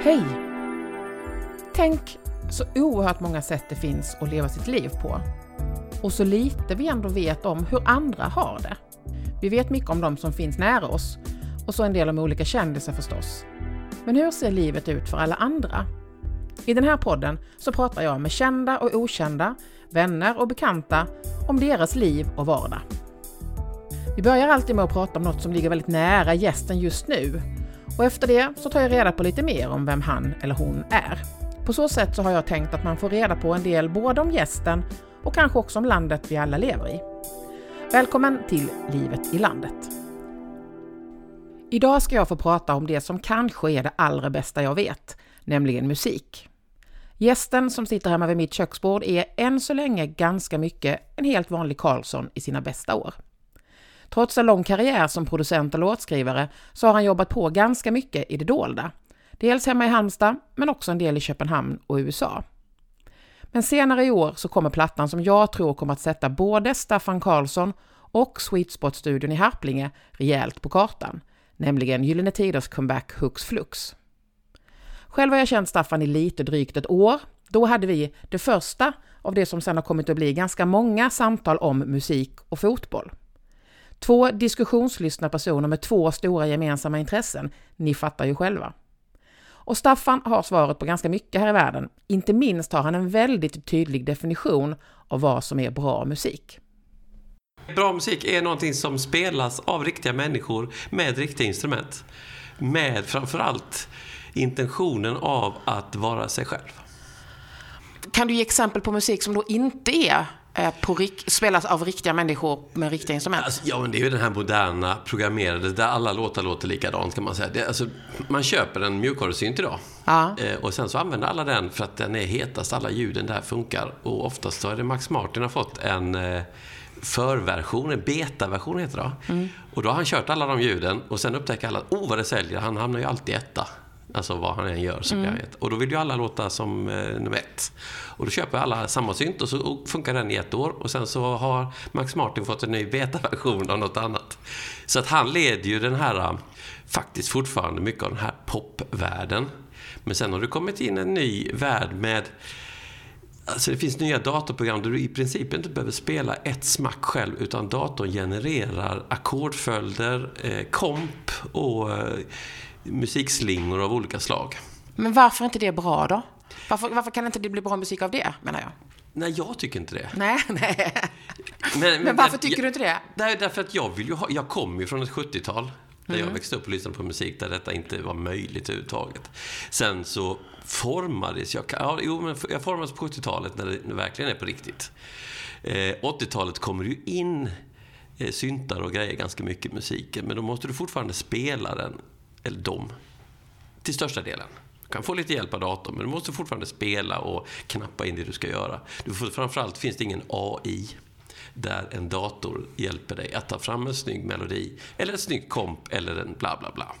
Hej! Tänk så oerhört många sätt det finns att leva sitt liv på. Och så lite vi ändå vet om hur andra har det. Vi vet mycket om de som finns nära oss och så en del om olika kändisar förstås. Men hur ser livet ut för alla andra? I den här podden så pratar jag med kända och okända, vänner och bekanta om deras liv och vardag. Vi börjar alltid med att prata om något som ligger väldigt nära gästen just nu. Och efter det så tar jag reda på lite mer om vem han eller hon är. På så sätt så har jag tänkt att man får reda på en del både om gästen och kanske också om landet vi alla lever i. Välkommen till Livet i landet. Idag ska jag få prata om det som kanske är det allra bästa jag vet, nämligen musik. Gästen som sitter hemma vid mitt köksbord är än så länge ganska mycket en helt vanlig Karlsson i sina bästa år. Trots en lång karriär som producent och låtskrivare så har han jobbat på ganska mycket i det dolda. Dels hemma i Halmstad, men också en del i Köpenhamn och USA. Men senare i år så kommer plattan som jag tror kommer att sätta både Staffan Karlsson och Sweet Spot-studion i Harplinge rejält på kartan, nämligen Gyllene Tiders comeback Hux Flux. Själv har jag känt Staffan i lite drygt ett år. Då hade vi det första av det som sedan har kommit att bli ganska många samtal om musik och fotboll. Två diskussionslystna personer med två stora gemensamma intressen. Ni fattar ju själva. Och Staffan har svaret på ganska mycket här i världen. Inte minst har han en väldigt tydlig definition av vad som är bra musik. Bra musik är någonting som spelas av riktiga människor med riktiga instrument. Med framförallt intentionen av att vara sig själv. Kan du ge exempel på musik som då inte är på, spelas av riktiga människor med riktiga instrument? Alltså, ja, men det är ju den här moderna programmerade, där alla låtar låter likadant kan man säga. Det, alltså, man köper en mjukvarusynt idag. Ja. Eh, och sen så använder alla den för att den är hetast, alla ljuden där funkar. Och oftast så är det Max Martin har fått en eh, förversion, en betaversion heter det. Mm. Och då har han kört alla de ljuden och sen upptäcker alla, oh vad det säljer, han hamnar ju alltid etta. Alltså vad han än gör så blir mm. han Och då vill ju alla låta som eh, nummer ett. Och då köper alla samma synt och så funkar den i ett år. Och sen så har Max Martin fått en ny betaversion av något annat. Så att han leder ju den här, eh, faktiskt fortfarande mycket av den här popvärlden. Men sen har det kommit in en ny värld med Alltså det finns nya datorprogram där du i princip inte behöver spela ett smack själv utan datorn genererar ackordföljder, eh, komp och eh, musikslingor av olika slag. Men varför är inte det bra då? Varför, varför kan inte det bli bra musik av det, menar jag? Nej, jag tycker inte det. Nej, nej. Men, men, men varför tycker jag, du inte det? Nej, därför att jag vill ju ha, jag kommer ju från ett 70-tal. Där mm. jag växte upp och lyssnade på musik där detta inte var möjligt överhuvudtaget. Sen så formades jag, ja, jo, men jag formades på 70-talet när det verkligen är på riktigt. Eh, 80-talet kommer ju in eh, syntar och grejer ganska mycket i musiken, men då måste du fortfarande spela den eller de, till största delen. Du kan få lite hjälp av datorn, men du måste fortfarande spela och knappa in det du ska göra. Du får, framförallt finns det ingen AI där en dator hjälper dig att ta fram en snygg melodi, eller en snygg komp, eller en bla bla bla.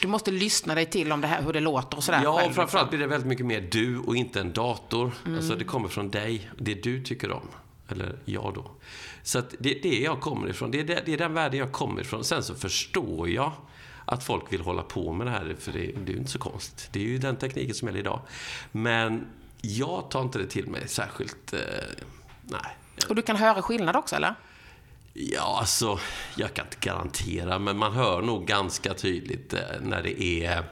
Du måste lyssna dig till om det här, hur det låter och sådär. Ja, själv, framförallt blir det väldigt mycket mer du och inte en dator. Mm. Alltså det kommer från dig, det du tycker om. Eller jag då. Så att det är det jag kommer ifrån. Det är, det, det är den världen jag kommer ifrån. Sen så förstår jag att folk vill hålla på med det här, för det, det är ju inte så konstigt. Det är ju den tekniken som gäller idag. Men jag tar inte det till mig särskilt, eh, nej. Och du kan höra skillnad också, eller? Ja, alltså, jag kan inte garantera, men man hör nog ganska tydligt eh, när det är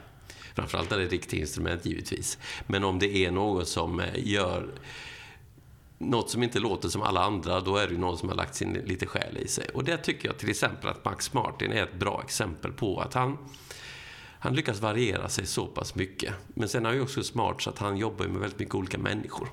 Framförallt när det är riktigt instrument givetvis. Men om det är något som eh, gör något som inte låter som alla andra, då är det ju någon som har lagt sin lite själ i sig. Och det tycker jag till exempel att Max Martin är ett bra exempel på. Att han, han lyckas variera sig så pass mycket. Men sen är han ju också smart så att han jobbar med väldigt mycket olika människor.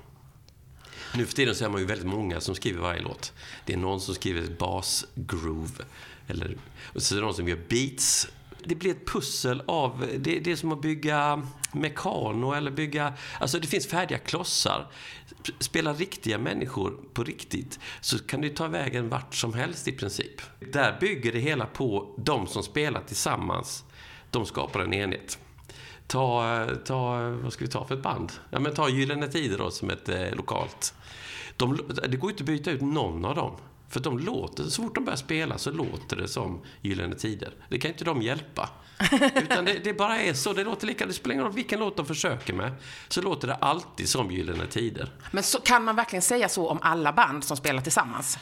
Nu för tiden så är man ju väldigt många som skriver varje låt. Det är någon som skriver ett basgroove. Eller, och så är det någon som gör beats det blir ett pussel av, det, det är som att bygga mekano eller bygga, alltså det finns färdiga klossar. Spela riktiga människor på riktigt så kan du ta vägen vart som helst i princip. Där bygger det hela på de som spelar tillsammans, de skapar en enhet. Ta, ta, vad ska vi ta för ett band? Ja, men ta Gyllene Tider då som ett eh, lokalt. De, det går inte att byta ut någon av dem. För de låter, så fort de börjar spela så låter det som Gyllene Tider. Det kan inte de hjälpa. Utan det, det bara är så. Det låter lika, det spelar ingen roll vilken låt de försöker med. Så låter det alltid som Gyllene Tider. Men så, kan man verkligen säga så om alla band som spelar tillsammans?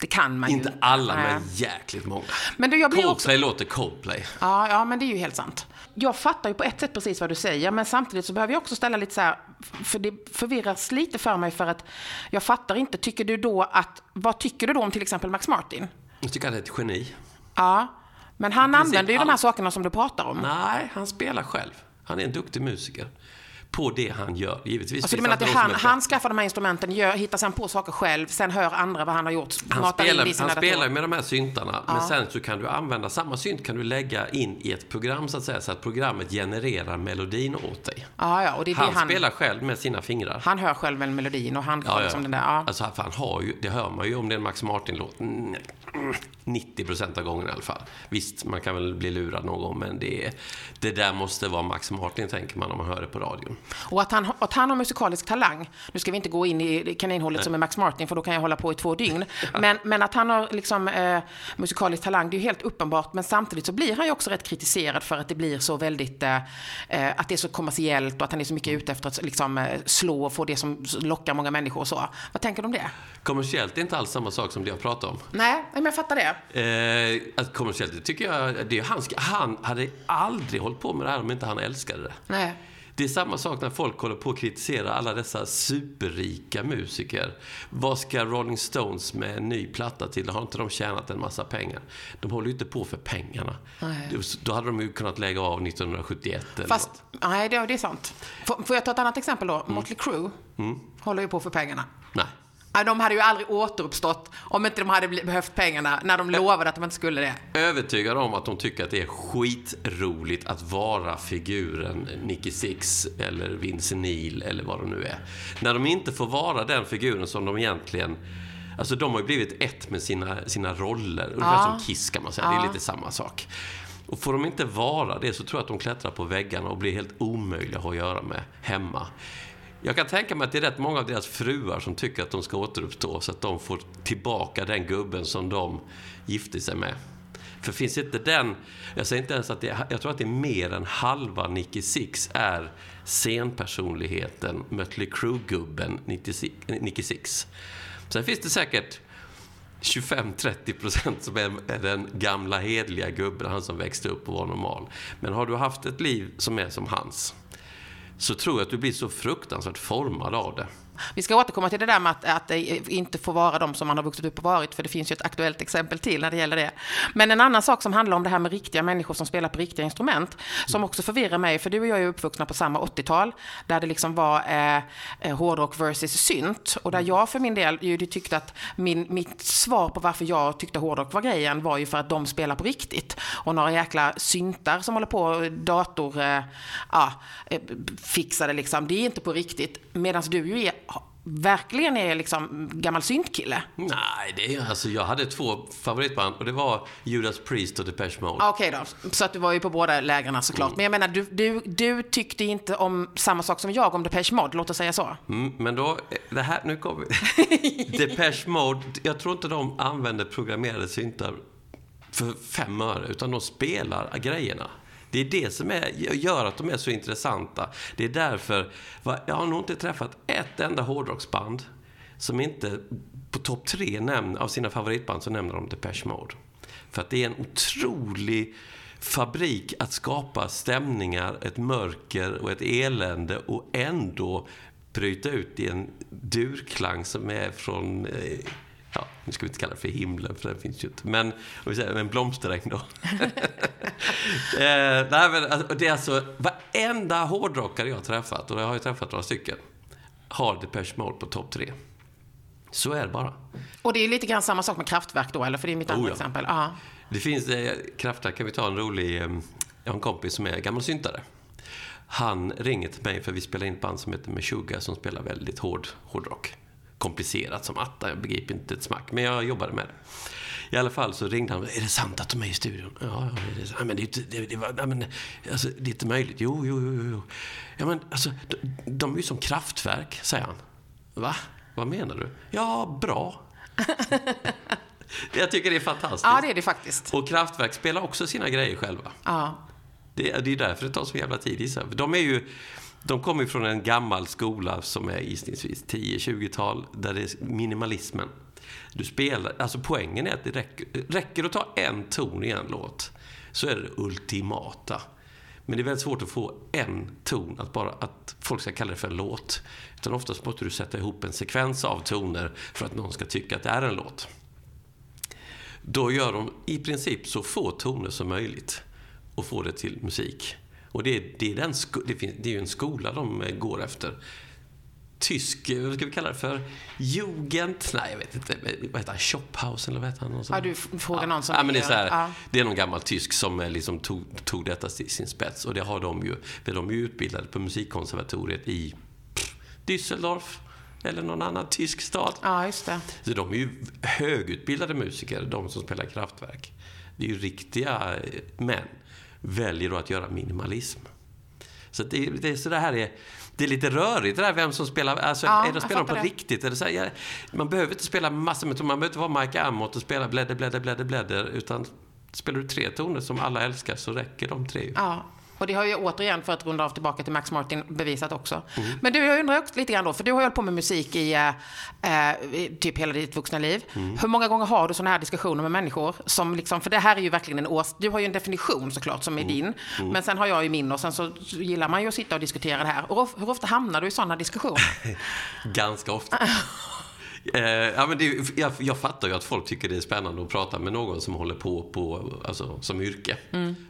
Det kan man Inte ju. alla, Nej. men jäkligt många. Men du, jag blir också... Coldplay låter Coldplay. Ja, ja, men det är ju helt sant. Jag fattar ju på ett sätt precis vad du säger, men samtidigt så behöver jag också ställa lite så här, för det förvirras lite för mig för att jag fattar inte. Tycker du då att, vad tycker du då om till exempel Max Martin? Jag tycker han är ett geni. Ja, men han använder ju de här sakerna som du pratar om. Nej, han spelar själv. Han är en duktig musiker. På det han gör. Givetvis Alltså du menar att han, han skaffar de här instrumenten, gör, hittar sen på saker själv, sen hör andra vad han har gjort, Han spelar, han spelar med de här syntarna, men sen så kan du använda samma synt kan du lägga in i ett program så att säga, så att programmet genererar melodin åt dig. Ja, ja, och det är det Han, han, spelar själv med sina fingrar. han hör själv väl melodin och han får liksom den där, ja. Alltså, han har ju, det hör man ju om det är en Max Martin-låt. Mm, 90 procent av gångerna i alla fall. Visst, man kan väl bli lurad någon gång, men det, det där måste vara Max Martin, tänker man om man hör det på radion. Och att han, att han har musikalisk talang, nu ska vi inte gå in i kaninhålet som är Max Martin, för då kan jag hålla på i två dygn. Men, men att han har liksom, eh, musikalisk talang, det är ju helt uppenbart, men samtidigt så blir han ju också rätt kritiserad för att det blir så väldigt, eh, eh, att det är så kommersiellt och att han är så mycket ute efter att liksom, eh, slå och få det som lockar många människor och så. Vad tänker du om det? Kommersiellt är inte alls samma sak som det jag pratar om. Nej, men jag fattar det. Eh, att kommersiellt, det tycker jag, det är han, han hade aldrig hållit på med det här om inte han älskade det. Nej. Det är samma sak när folk håller på att kritisera alla dessa superrika musiker. Vad ska Rolling Stones med en ny platta till? Har inte de tjänat en massa pengar? De håller ju inte på för pengarna. Nej. Då hade de ju kunnat lägga av 1971 eller Fast, något. nej, det, är sant. Får, får jag ta ett annat exempel då? Motley Crue håller ju på för pengarna. Nej. De hade ju aldrig återuppstått om inte de hade behövt pengarna när de lovade att de inte skulle det. Övertygad om att de tycker att det är skitroligt att vara figuren Nicky Six eller Vince Neil eller vad de nu är. När de inte får vara den figuren som de egentligen Alltså de har ju blivit ett med sina, sina roller. Ungefär Ja. som Kiss kan man säga. Det Ja. är lite samma sak. Och får de inte vara det så tror jag att de klättrar på väggarna och blir helt omöjliga att ha att göra med hemma. Jag kan tänka mig att det är rätt många av deras fruar som tycker att de ska återuppstå så att de får tillbaka den gubben som de gifte sig med. För finns inte den, jag säger inte ens att det är, jag tror att det är mer än halva Nicky Six är scenpersonligheten Mötley Crüe-gubben Nicky Six. Sen finns det säkert 25-30 procent som är, är den gamla hedliga gubben, han som växte upp och var normal. Men har du haft ett liv som är som hans, så tror jag att du blir så fruktansvärt formad av det. Vi ska återkomma till det där med att, att det inte får vara de som man har vuxit upp och varit, för det finns ju ett aktuellt exempel till när det gäller det. Men en annan sak som handlar om det här med riktiga människor som spelar på riktiga instrument, som också förvirrar mig, för du och jag är uppvuxna på samma 80-tal, där det liksom var eh, eh, hårdrock versus synt, och där jag för min del ju tyckte att min, mitt svar på varför jag tyckte hårdrock var grejen var ju för att de spelar på riktigt. Och några jäkla syntar som håller på, dator, eh, ja, eh, fixade liksom, det är inte på riktigt. Medan du ju är, verkligen är liksom gammal syntkille. Nej, det är, alltså, jag hade två favoritband och det var Judas Priest och Depeche Mode. Ja, Okej då, så att du var ju på båda lägren såklart. Men jag menar, du, du, du tyckte inte om samma sak som jag om Depeche Mode, låt oss säga så. Mm, men då, det här, nu kommer. Depeche Mode, jag tror inte de använder programmerade syntar för fem öre, utan de spelar grejerna. Det är det som är, gör att de är så intressanta. Det är därför, jag har nog inte träffat ett enda hårdrocksband som inte på topp tre nämn, av sina favoritband så nämner de Depeche Mode. För att det är en otrolig fabrik att skapa stämningar, ett mörker och ett elände och ändå bryta ut i en durklang som är från, eh, nu ska vi inte kalla det för himlen för den finns ju inte, men om vi säger en blomsteräng då. eh, nej, men alltså, det är alltså, varenda hårdrockare jag har träffat, och jag har ju träffat några stycken, har Depeche Mode på topp tre. Så är det bara. Och det är lite grann samma sak med kraftverk då, eller? För det är mitt andra Oh ja. exempel. Ja. Det finns, eh, Kraftwerk kan vi ta en rolig, eh, jag har en kompis som är gammal syntare. Han ringer till mig för vi spelar in ett band som heter Meshuggah som spelar väldigt hård hårdrock. Komplicerat som atta, jag begriper inte ett smack, men jag jobbade med det. I alla fall så ringde han. Är det sant att de är i studion? Ja, ja det är. Ja, men det det, det, var- ja, men, alltså, det är inte möjligt. Jo, jo, jo, jo. Ja, men alltså, de, de är ju som kraftverk, säger han. Va? Vad menar du? Ja, bra. Jag tycker det är fantastiskt. Ja, det är det faktiskt. Och Kraftwerk spelar också sina grejer själva. Ja. Det, är- det är därför det tar så jävla tid gissar De är ju... De kommer från en gammal skola som är gissningsvis 10-20-tal, där det är minimalismen. Du spelar, alltså poängen är att det räcker, räcker att ta en ton i en låt, så är det det ultimata. Men det är väldigt svårt att få en ton, att, bara, att folk ska kalla det för en låt. Utan oftast måste du sätta ihop en sekvens av toner för att någon ska tycka att det är en låt. Då gör de i princip så få toner som möjligt och får det till musik. Och det är, det är, den, det finns, det är ju en skola de eh, går efter. Tysk, eh, vad ska vi kalla det för? Jugend? Nej, jag vet inte. Vad heter han? Shophouse eller vad heter han? Ja, du frågar någon som ja, men det är så här, ja. Det är någon gammal tysk som eh, liksom tog, tog detta till sin spets. Och det har de ju. För de är ju utbildade på musikkonservatoriet i Düsseldorf eller någon annan tysk stad. ja, just det. Så de är ju högutbildade musiker, de som spelar kraftverk. Det är ju riktiga eh, män. Väljer då att göra minimalism. Så det, det är så det här är... Det är lite rörigt det där vem som spelar. Alltså, Ja, är det spelar på det. riktigt? Är det så här, man behöver inte spela massor med toner. Man behöver inte vara Mike Amott och spela blädder, blädder, blädder, blädder. Utan spelar du tre toner som alla älskar så räcker de tre ju. Ja. Och det har ju återigen, för att runda av tillbaka till Max Martin, bevisat också. Mm. Men du, jag undrar också lite grann då, för du har ju hållit på med musik i eh, eh, typ hela ditt vuxna liv. Mm. Hur många gånger har du sådana här diskussioner med människor? Som liksom, för det här är ju verkligen en ås... Du har ju en definition såklart som är Mm. din. Men sen har jag ju min och sen så gillar man ju att sitta och diskutera det här. Och hur ofta hamnar du i sådana diskussioner? Ganska ofta. Eh, ja, men det, jag, jag fattar ju att folk tycker det är spännande att prata med någon som håller på, på alltså, som yrke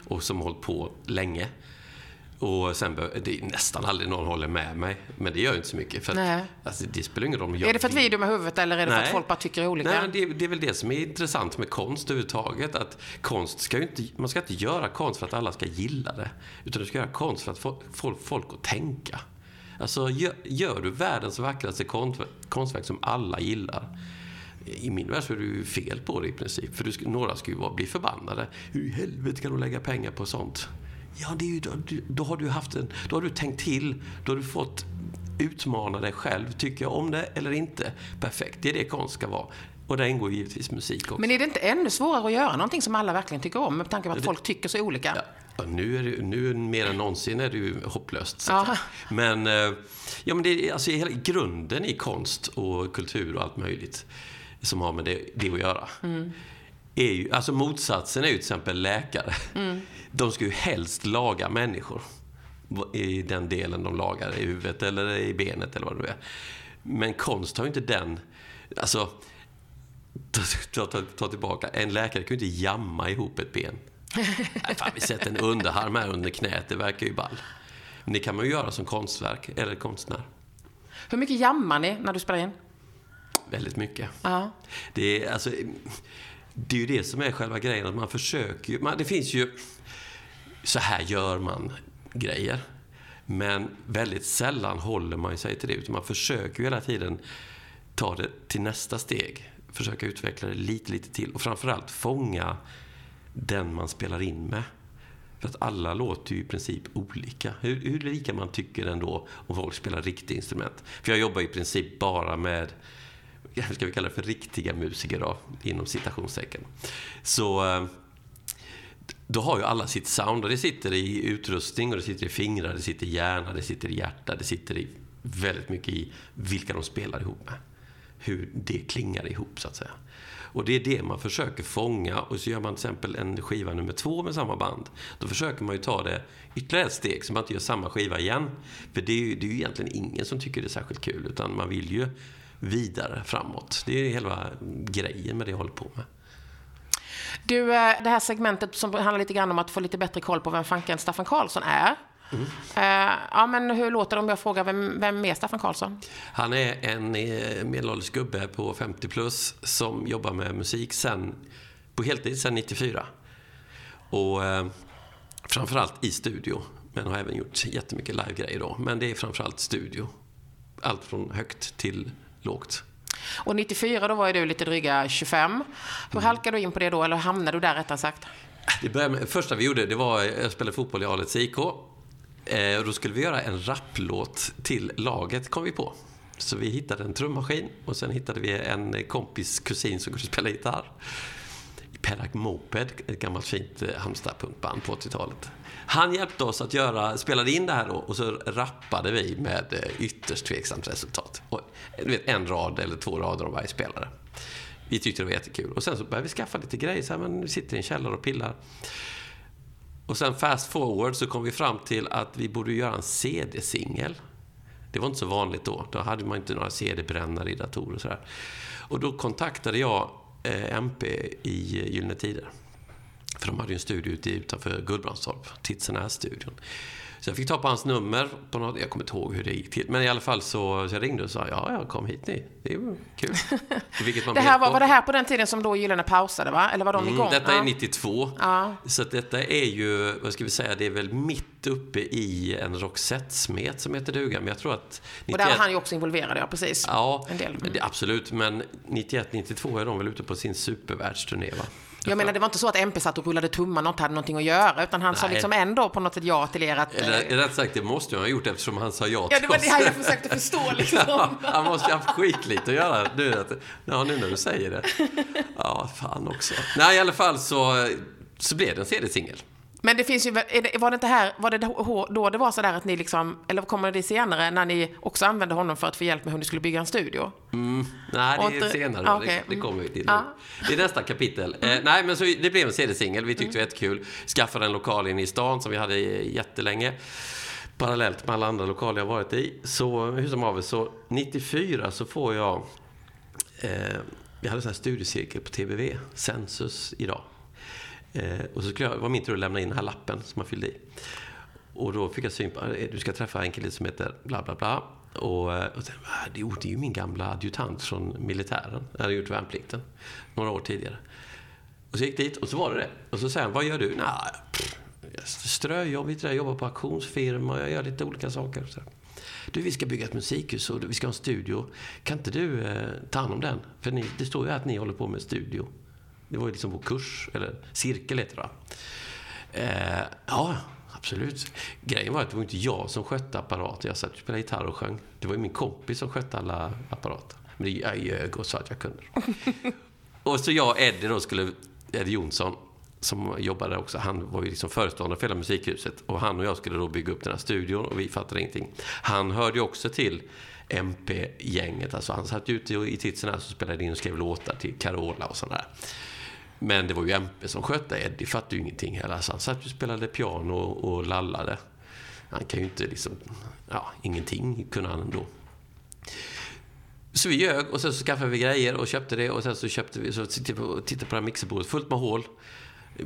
och som hållit på länge. Och sen, det är nästan aldrig någon håller med mig, men det gör ju inte så mycket. För att, alltså, det spelar ingen roll är det för att vi är dumma i huvudet eller är det för Nej. att folk bara tycker olika? Nej, det, det är väl det som är intressant med konst överhuvudtaget. Att konst ska ju inte, man ska inte göra konst för att alla ska gilla det. Utan du ska göra konst för att få folk att tänka. Alltså, gör, gör du världens vackraste konst, konstverk som alla gillar. I min värld så är det ju fel på det i princip. För du, några ska ju bli förbannade. Hur i helvete kan du lägga pengar på sånt? Ja, det är ju, då, då har du haft en, då har du tänkt till. Då har du fått utmana dig själv. Tycker jag om det eller inte? Perfekt, det är det konst ska vara. Och där ingår givetvis musik också. Men är det inte ännu svårare att göra någonting som alla verkligen tycker om med tanke på att folk tycker så olika? Ja, ja, nu, är det, nu mer än någonsin är det ju hopplöst. Men, eh, ja, men det är alltså hela grunden i konst och kultur och allt möjligt som har med det, det att göra. Är ju, alltså motsatsen är ju till exempel läkare. De ska ju helst laga människor. I den delen de lagar, i huvudet eller i benet eller vad det är. Men konst har ju inte den... Alltså, ta, ta, ta, ta tillbaka. En läkare kan ju inte jamma ihop ett ben. Nej, fan, vi sätter en underarm här under knät, det verkar ju ball. Men det kan man ju göra som konstverk, eller konstnär. Hur mycket jammar ni när du spelar in? Väldigt mycket. Ja. Det är, alltså, det är ju det som är själva grejen, att man försöker. Man, det finns ju... Så här gör man grejer. Men väldigt sällan håller man sig till det, utan man försöker ju hela tiden ta det till nästa steg. Försöka utveckla det lite, lite till. Och framförallt fånga den man spelar in med. För att alla låter ju i princip olika. Hur, hur lika man tycker ändå om folk spelar riktiga instrument. För jag jobbar i princip bara med, ska vi kalla det för riktiga musiker då, inom citationstecken. Så eh, då har ju alla sitt sound och det sitter i utrustning och det sitter i fingrar, det sitter i hjärna, det sitter i hjärta, det sitter i väldigt mycket i vilka de spelar ihop med. Hur det klingar ihop så att säga. Och det är det man försöker fånga och så gör man till exempel en skiva nummer två med samma band. Då försöker man ju ta det ytterligare ett steg så man inte gör samma skiva igen. För det är ju, det är ju egentligen ingen som tycker det är särskilt kul utan man vill ju vidare framåt. Det är ju hela grejen med det jag håller på med. Du, eh, det här segmentet som handlar lite grann om att få lite bättre koll på vem fanken Staffan Karlsson är. Eh, ja, men hur låter det om jag frågar vem, vem är Staffan Karlsson? Han är en eh, medelålders gubbe på 50 plus som jobbar med musik sen, på heltid sedan 94. Och eh, framförallt i studio, men har även gjort jättemycket live-grejer då. Men det är framförallt studio. Allt från högt till lågt. Och 94 då var ju du lite dryga 25. Hur halkade du in på det då, eller hamnade du där rättare sagt? Det började med, första vi gjorde, det var, jag spelade fotboll i Alets IK. Eh, och då skulle vi göra en rapplåt till laget, kom vi på. Så vi hittade en trummaskin och sen hittade vi en kompis kusin som kunde spela gitarr. Perak Moped, ett gammalt fint eh, Halmstad-punkband på 80-talet. Han hjälpte oss att göra, spelade in det här då och så rappade vi med eh, ytterst tveksamt resultat. Och, du vet, en rad eller två rader av varje spelare. Vi tyckte det var jättekul. Och sen så började vi skaffa lite grejer. Så här, men vi sitter i en källare och pillar. Och sen fast forward så kom vi fram till att vi borde göra en CD-singel. Det var inte så vanligt då. Då hade man inte några CD-brännare i datorer och sådär. Och då kontaktade jag eh, MP i Gyllene Tider. För de hade ju en studio ute utanför Gullbrandstorp, Titsenäs-studion. Så jag fick ta på hans nummer. På något, jag kommer inte ihåg hur det gick till. Men i alla fall så, så jag ringde och sa ja, ja, kom hit ni. Det är kul. det här var, var det här på den tiden som då Gyllene pausade, va? Eller var de mm, igång? Detta är 92. Ja. Så detta är ju, vad ska vi säga, det är väl mitt uppe i en Roxette-smet som heter duga. Men jag tror att... 91, och där var han ju också involverad, ja precis. Ja, en del. Mm. absolut. Men 91-92 är de väl ute på sin supervärldsturné, va? Jag menar, det var inte så att MP satt och rullade tummarna och inte hade någonting att göra, utan han Nej. sa liksom ändå på något sätt ja till er att... Eller, eh, rätt sagt, det måste han ha gjort eftersom han sa ja till Ja, det var det här jag försökte förstå liksom. ja, han måste ju ha haft skitlite att göra nu, att, ja, nu när du säger det. Ja, fan också. Nej, i alla fall så, så blev det en CD-singel. Men det finns ju, var det inte här, var det då det var sådär att ni liksom, eller kommer det senare, när ni också använde honom för att få hjälp med hur ni skulle bygga en studio? Mm, nej, det är inte, senare. Ah, okay. det, det kommer vi till. Ah. Det är nästa kapitel. Mm. Eh, nej, men så det blev en CD-singel. Vi tyckte mm. det var jättekul. Skaffade en lokal inne i stan som vi hade jättelänge. Parallellt med alla andra lokaler jag varit i. Så hur som haver, så 94 så får jag... Eh, vi hade en studiecirkel på TBV, Census, idag. Eh, och så skulle jag, var min tur att lämna in den här lappen som man fyllde i. Och då fick jag syn på, eh, du ska träffa en kille som heter bla bla bla. Och, eh, och tänkte, ah, det, det är ju min gamla adjutant från militären. Jag hade gjort värnplikten några år tidigare. Och så gick dit och så var det det. Och så säger han, vad gör du? Nej, ströjobb, jag jobbar på auktionsfirma, jag gör lite olika saker. Så. Du, vi ska bygga ett musikhus och vi ska ha en studio. Kan inte du eh, ta hand om den? För ni, det står ju här att ni håller på med studio. Det var ju liksom vår kurs, eller cirkel heter det eh, Ja, absolut. Grejen var att det var inte jag som skötte apparaten. Jag satt och spelade gitarr och sjöng. Det var ju min kompis som skötte alla apparater. Men jag ljög och sa att jag kunde. och så jag och Eddie då skulle, Eddie Jonsson, som jobbade också, han var ju liksom föreståndare för hela musikhuset. Och han och jag skulle då bygga upp den här studion och vi fattade ingenting. Han hörde ju också till MP-gänget. Alltså han satt ute i Titsen och spelade in och skrev låtar till Carola och sådär. Men det var ju MP som skötte Eddie fattade ju ingenting heller. Så han satt och spelade piano och lallade. Han kan ju inte liksom... Ja, ingenting kunde han ändå. Så vi ljög och sen så skaffade vi grejer och köpte det och sen så köpte vi, så tittade på, tittade på det här mixerbordet fullt med hål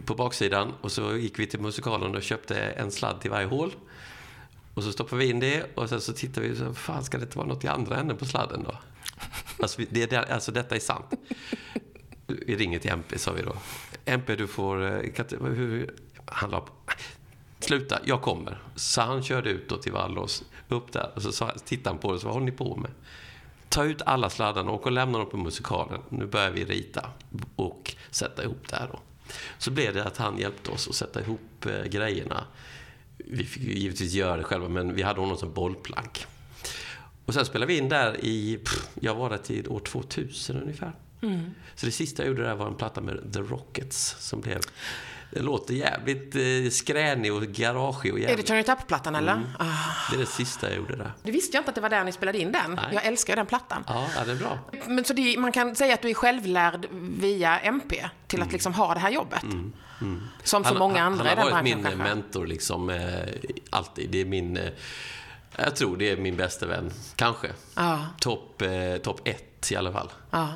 på baksidan och så gick vi till musikalen och köpte en sladd till varje hål. Och så stoppade vi in det och sen så tittade vi, så, fan ska det inte vara något i andra änden på sladden då? Alltså, det, det, alltså detta är sant. Vi ringer till MP, sa vi då. MP, du får... Eh, kan hur, han la Sluta, jag kommer. Så han körde ut då till Vallås, upp där. Och så sa, tittade han på det, så vad håller ni på med? Ta ut alla sladdarna och lämna dem på musikalen. Nu börjar vi rita och sätta ihop det här då. Så blev det att han hjälpte oss att sätta ihop eh, grejerna. Vi fick ju givetvis göra det själva, men vi hade honom som bollplank. Och sen spelade vi in där i, pff, jag var där till år 2000 ungefär. Mm. Så det sista jag gjorde där var en platta med The Rockets som blev det låter jävligt eh, skränig och garageig och jävligt... Är det Turn It Up-plattan eller? Mm. Ah. Det är det sista jag gjorde där. Det visste jag inte att det var där ni spelade in den. Nej. Jag älskar den plattan. Ja, ja det är bra. Men så det, man kan säga att du är självlärd via MP till mm. att liksom ha det här jobbet? Mm. Mm. Som så han, många andra i den Han har varit min kanske. mentor liksom, eh, alltid. Det är min... Eh, jag tror det är min bästa vän, kanske. Ah. Topp eh, top ett i alla fall. Ah.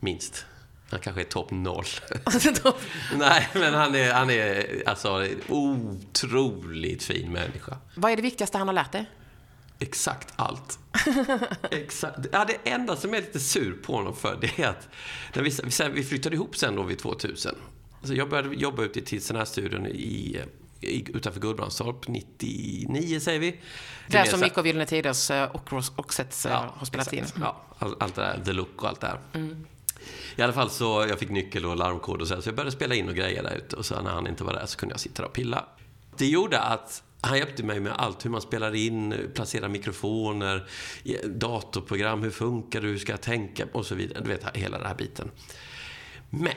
Minst. Han kanske är topp noll. Nej, men han är, han är alltså en otroligt fin människa. Vad är det viktigaste han har lärt dig? Exakt allt. Exakt. Ja, det enda som är lite sur på honom för, det är att när vi, vi flyttade ihop sen då vid 2000. Alltså jag började jobba ute i Tidsen i, i, utanför Gullbrandstorp 99, säger vi. Där som Micke och Gyllene Tiders eh, och Roxettes eh, ja, har spelat in. Mm. Ja, allt det där, The Look och allt det där. Mm. I alla fall så, jag fick nyckel och larmkod och så, så jag började spela in och grejer där ute. Och så när han inte var där så kunde jag sitta där och pilla. Det gjorde att han hjälpte mig med allt, hur man spelar in, placerar mikrofoner, datorprogram, hur funkar det, hur ska jag tänka och så vidare. Du vet, hela den här biten. Men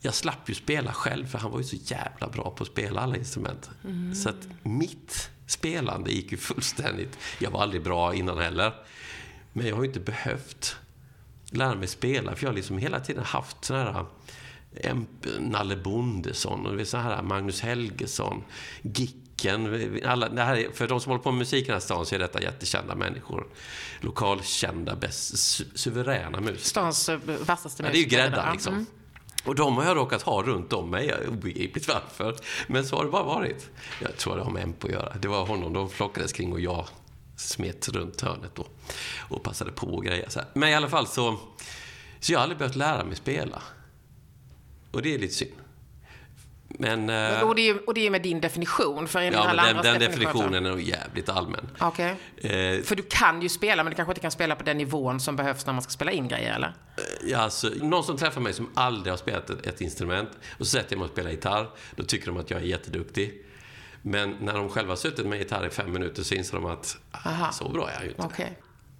jag slapp ju spela själv, för han var ju så jävla bra på att spela alla instrument. Mm. Så att mitt spelande gick ju fullständigt... Jag var aldrig bra innan heller. Men jag har ju inte behövt lära mig spela, för jag har liksom hela tiden haft sådana här Nalle Bondesson, och så här Magnus Helgesson, Gicken. Alla, det här, för de som håller på med musik i den här stan så är detta jättekända människor. Lokalkända, bäst, su suveräna musiker. Stans eh, vassaste musiker. Ja, det är ju gräddan liksom. Mm. Och de har jag råkat ha runt om mig. Obegripligt varför. Men så har det bara varit. Jag tror det har med Empo att göra. Det var honom de flockades kring och jag smet runt hörnet då. Och passade på och grejer. Så här. Men i alla fall så... Så jag har aldrig behövt lära mig spela. Och det är lite synd. Men, eh, och, det är, och det är med din definition? För ja, men den, den definitionen är nog jävligt allmän. Okay. Eh, för du kan ju spela, men du kanske inte kan spela på den nivån som behövs när man ska spela in grejer, eller? Eh, ja, alltså, någon som träffar mig som aldrig har spelat ett, ett instrument och så sätter jag mig och spelar gitarr, då tycker de att jag är jätteduktig. Men när de själva suttit med gitarr i fem minuter så inser de att ah, så bra är jag ju inte. Okay.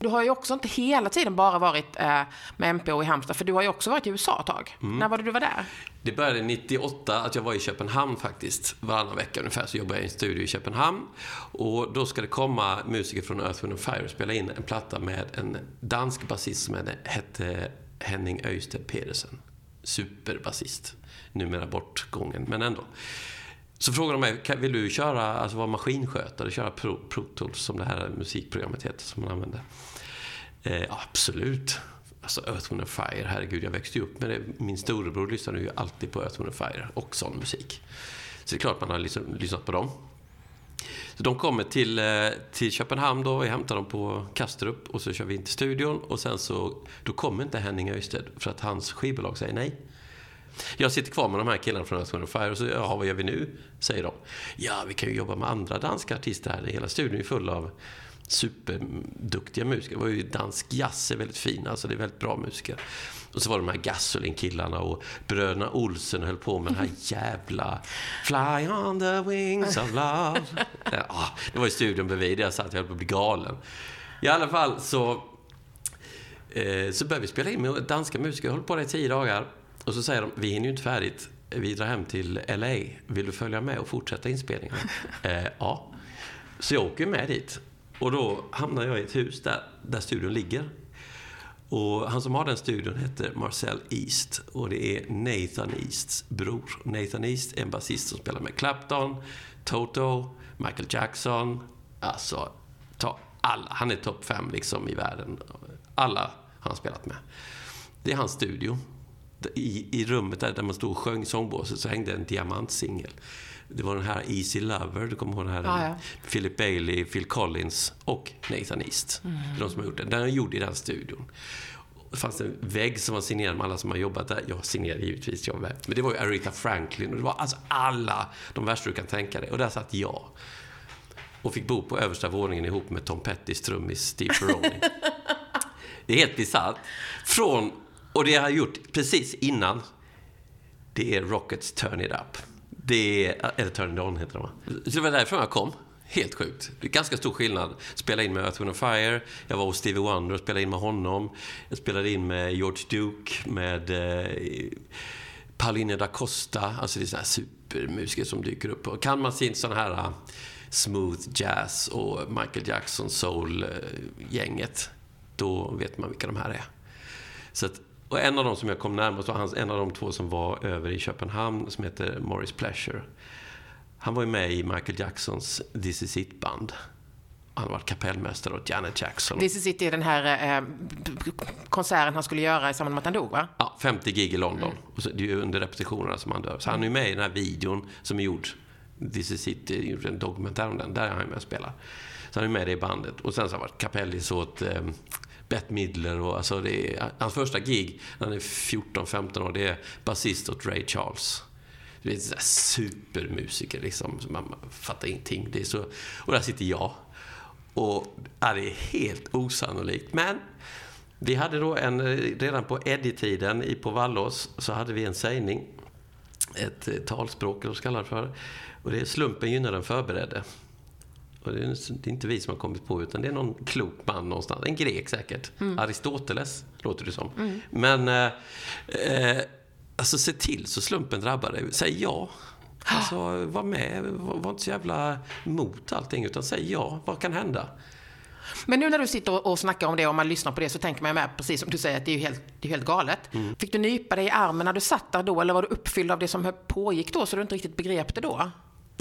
Du har ju också inte hela tiden bara varit eh, med MPO i Halmstad, för du har ju också varit i USA ett tag. Mm. När var det du var där? Det började 98, att jag var i Köpenhamn faktiskt. Varannan vecka ungefär så jobbade jag i en studio i Köpenhamn. Och då ska det komma musiker från Earth, Wind Fire och spela in en platta med en dansk basist som hette Henning Øysted Pedersen. Superbasist. Numera bortgången, men ändå. Så frågade de mig, vill du köra, alltså vara maskinskötare, köra Pro, Pro Tools som det här musikprogrammet heter som man använder? Eh, absolut. Alltså Earth, Wind Fire, herregud, jag växte ju upp med det. Min storebror lyssnade ju alltid på Earth, Wind Fire och sån musik. Så det är klart man har liksom, lyssnat på dem. Så de kommer till, eh, till Köpenhamn då, vi hämtar dem på Kastrup och så kör vi in till studion och sen så, då kommer inte Henning Öysted för att hans skivbolag säger nej. Jag sitter kvar med de här killarna från Earth, Wind Fire och så, ja, vad gör vi nu? Säger de. Ja, vi kan ju jobba med andra danska artister här. Hela studion är full av superduktiga musiker. Det var ju dansk jazz är väldigt fin, alltså det är väldigt bra musiker. Och så var det de här Gasolin-killarna och bröderna Olsen höll på med den här jävla Fly on the wings of love. Det var i studion bredvid, jag satt och höll på att bli galen. I alla fall så, eh, så började vi spela in med danska musiker. Jag höll på det i tio dagar. Och så säger de, vi hinner ju inte färdigt. Vi drar hem till LA. Vill du följa med och fortsätta inspelningen? eh, ja. Så jag åker med dit. Och då hamnar jag i ett hus där, där studion ligger. Och han som har den studion heter Marcel East och det är Nathan Easts bror. Nathan East är en basist som spelar med Clapton, Toto, Michael Jackson. Alltså, ta alla. Han är topp fem liksom i världen. Alla har han spelat med. Det är hans studio. I, i rummet där, där man stod och sjöng sångbåset så hängde en diamantsingel. Det var den här Easy Lover, du kommer ihåg den här? Ja, ja. Philip Bailey, Phil Collins och Nathan East. Mm. De som har gjort den. Den är gjord i den studion. Det fanns en vägg som var signerad med alla som har jobbat där. Jag signerade givetvis, jag med. Men det var ju Aretha Franklin och det var alltså alla de värsta du kan tänka dig. Och där satt jag. Och fick bo på översta våningen ihop med Tom Pettys trummis Steve Ferroni. det är helt bisarrt. Från, och det jag har gjort precis innan, det är Rockets Turn It Up. Det är, eller Turn It On heter det, va? Så det var därifrån jag kom. Helt sjukt. Det är ganska stor skillnad. Spela in med Earth, Wind Fire. Jag var hos Stevie Wonder och spelade in med honom. Jag spelade in med George Duke, med eh, Pauline da Costa. Alltså det är sådana här supermusiker som dyker upp. Och kan man sin sån här eh, smooth jazz och Michael Jackson soul-gänget, eh, då vet man vilka de här är. Så att och en av dem som jag kom närmast var en av de två som var över i Köpenhamn som heter Morris Pleasure. Han var ju med i Michael Jacksons This is it-band. Han har varit kapellmästare åt Janet Jackson. This is it är den här eh, konserten han skulle göra i samband med att han dog, va? Ja, 50 gig i London. Mm. Och så, det är ju under repetitionerna som han dör. Så han är ju med i den här videon som är gjord. This is it, gjorde en dokumentär om den. Där är han med och spelar. Så han är med i bandet. Och sen så har han varit kapellis åt eh, Bette Midler och alltså det är, hans första gig när han är 14-15 år, det är basist åt Ray Charles. Det är en supermusiker liksom, man fattar ingenting. Det är så, och där sitter jag. Och ja, det är helt osannolikt. Men vi hade då en, redan på Eddie-tiden på Vallås, så hade vi en sägning. Ett eh, talspråk, eller vad det för. Och det är slumpen gynnar den förberedde. Och det är inte vi som har kommit på utan det är någon klok man någonstans. En grek säkert. Mm. Aristoteles, låter det som. Mm. Men, eh, eh, alltså se till så slumpen drabbar dig. Säg ja. Alltså, var med. Var inte så jävla mot allting, utan säg ja. Vad kan hända? Men nu när du sitter och snackar om det och man lyssnar på det så tänker man med, precis som du säger, att det är ju helt, det är helt galet. Mm. Fick du nypa dig i armen när du satt där då eller var du uppfylld av det som pågick då så du inte riktigt begrep det då?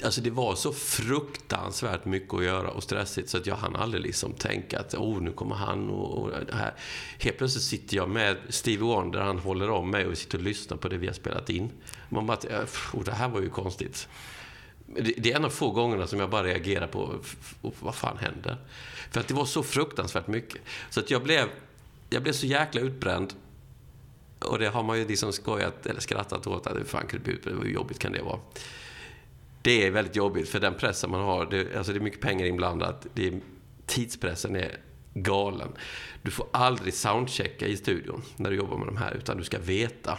Alltså det var så fruktansvärt mycket att göra och stressigt så att jag hann aldrig liksom tänka att oh, nu kommer han och, och det här. Helt plötsligt sitter jag med Stevie Wonder, han håller om mig och sitter och lyssnar på det vi har spelat in. Man bara, oh, det här var ju konstigt. Det är en av få gångerna som jag bara reagerar på vad fan händer. För att det var så fruktansvärt mycket. Så att jag blev, jag blev så jäkla utbränd. Och det har man ju liksom skojat eller skrattat åt. Att fan kan det bli utbränd? Hur jobbigt kan det vara? Det är väldigt jobbigt för den pressen man har. Det, alltså det är mycket pengar inblandat. Det är, tidspressen är galen. Du får aldrig soundchecka i studion när du jobbar med de här. Utan du ska veta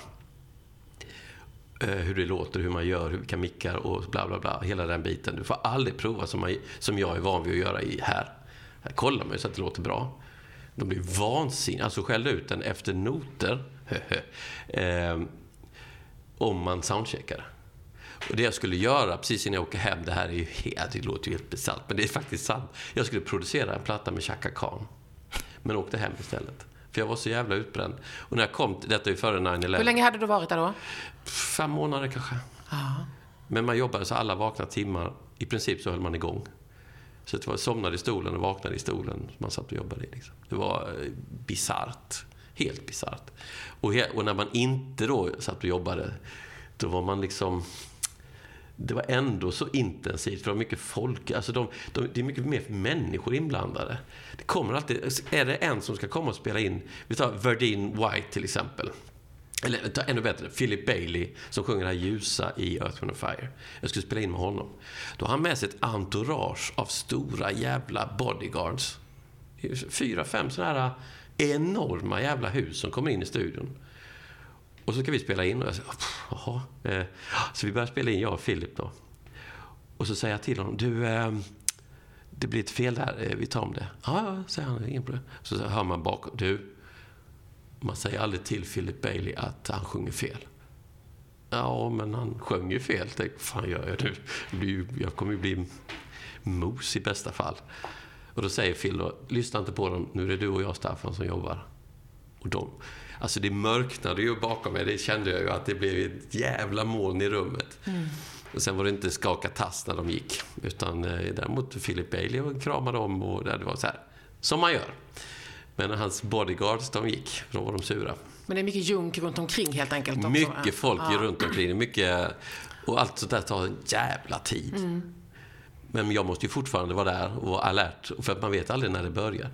eh, hur det låter, hur man gör, vilka mickar och bla bla bla. Hela den biten. Du får aldrig prova som, man, som jag är van vid att göra i här. Här kollar man ju så att det låter bra. De blir vansinniga. Alltså skällde ut den efter noter. eh, om man soundcheckar. Och det jag skulle göra precis innan jag åker hem, det här är ju helt, det låter ju helt bisarrt, men det är faktiskt sant. Jag skulle producera en platta med Chaka Khan. Men åkte hem istället. För jag var så jävla utbränd. Och när jag kom, detta är före 9-11. Hur länge hade du varit där då? Fem månader kanske. Aha. Men man jobbade så alla vakna timmar. I princip så höll man igång. Så det var somnade i stolen och vaknade i stolen man satt och jobbade i. Liksom. Det var eh, bisarrt. Helt bisarrt. Och, och när man inte då satt och jobbade, då var man liksom det var ändå så intensivt, för det var mycket folk. Alltså de, de, det är mycket mer människor inblandade. Det kommer alltid, är det en som ska komma och spela in, vi tar Verdine White till exempel. Eller ta ännu bättre, Philip Bailey som sjunger det här ljusa i Earth, Wind Fire. Jag skulle spela in med honom. Då har han med sig ett entourage av stora jävla bodyguards. Fyra, fem sådana här enorma jävla hus som kommer in i studion. Och så ska vi spela in och jag säger, jaha. Eh, så vi börjar spela in, jag och Filip då. Och så säger jag till honom, du, eh, det blir ett fel där, eh, vi tar om det. Ja, ja, säger han, ingen problem. Så hör man bakom, du, man säger aldrig till Philip Bailey att han sjunger fel. Ja, men han sjöng ju fel. Tänk, fan gör jag nu? Jag kommer ju bli mos i bästa fall. Och då säger Phil då, lyssna inte på dem, nu är det du och jag Staffan som jobbar. Och de, Alltså det mörknade ju bakom mig. Det kände jag ju att det blev ett jävla moln i rummet. Mm. Och sen var det inte skaka tass när de gick. Utan eh, däremot Philip Bailey kramade om och det var så här. Som man gör. Men hans bodyguards, de gick. Då var de sura. Men det är mycket junk runt omkring helt enkelt? Också. Mycket folk ja. runt omkring. Mycket, och allt sånt där tar en jävla tid. Mm. Men jag måste ju fortfarande vara där och vara alert. För att man vet aldrig när det börjar.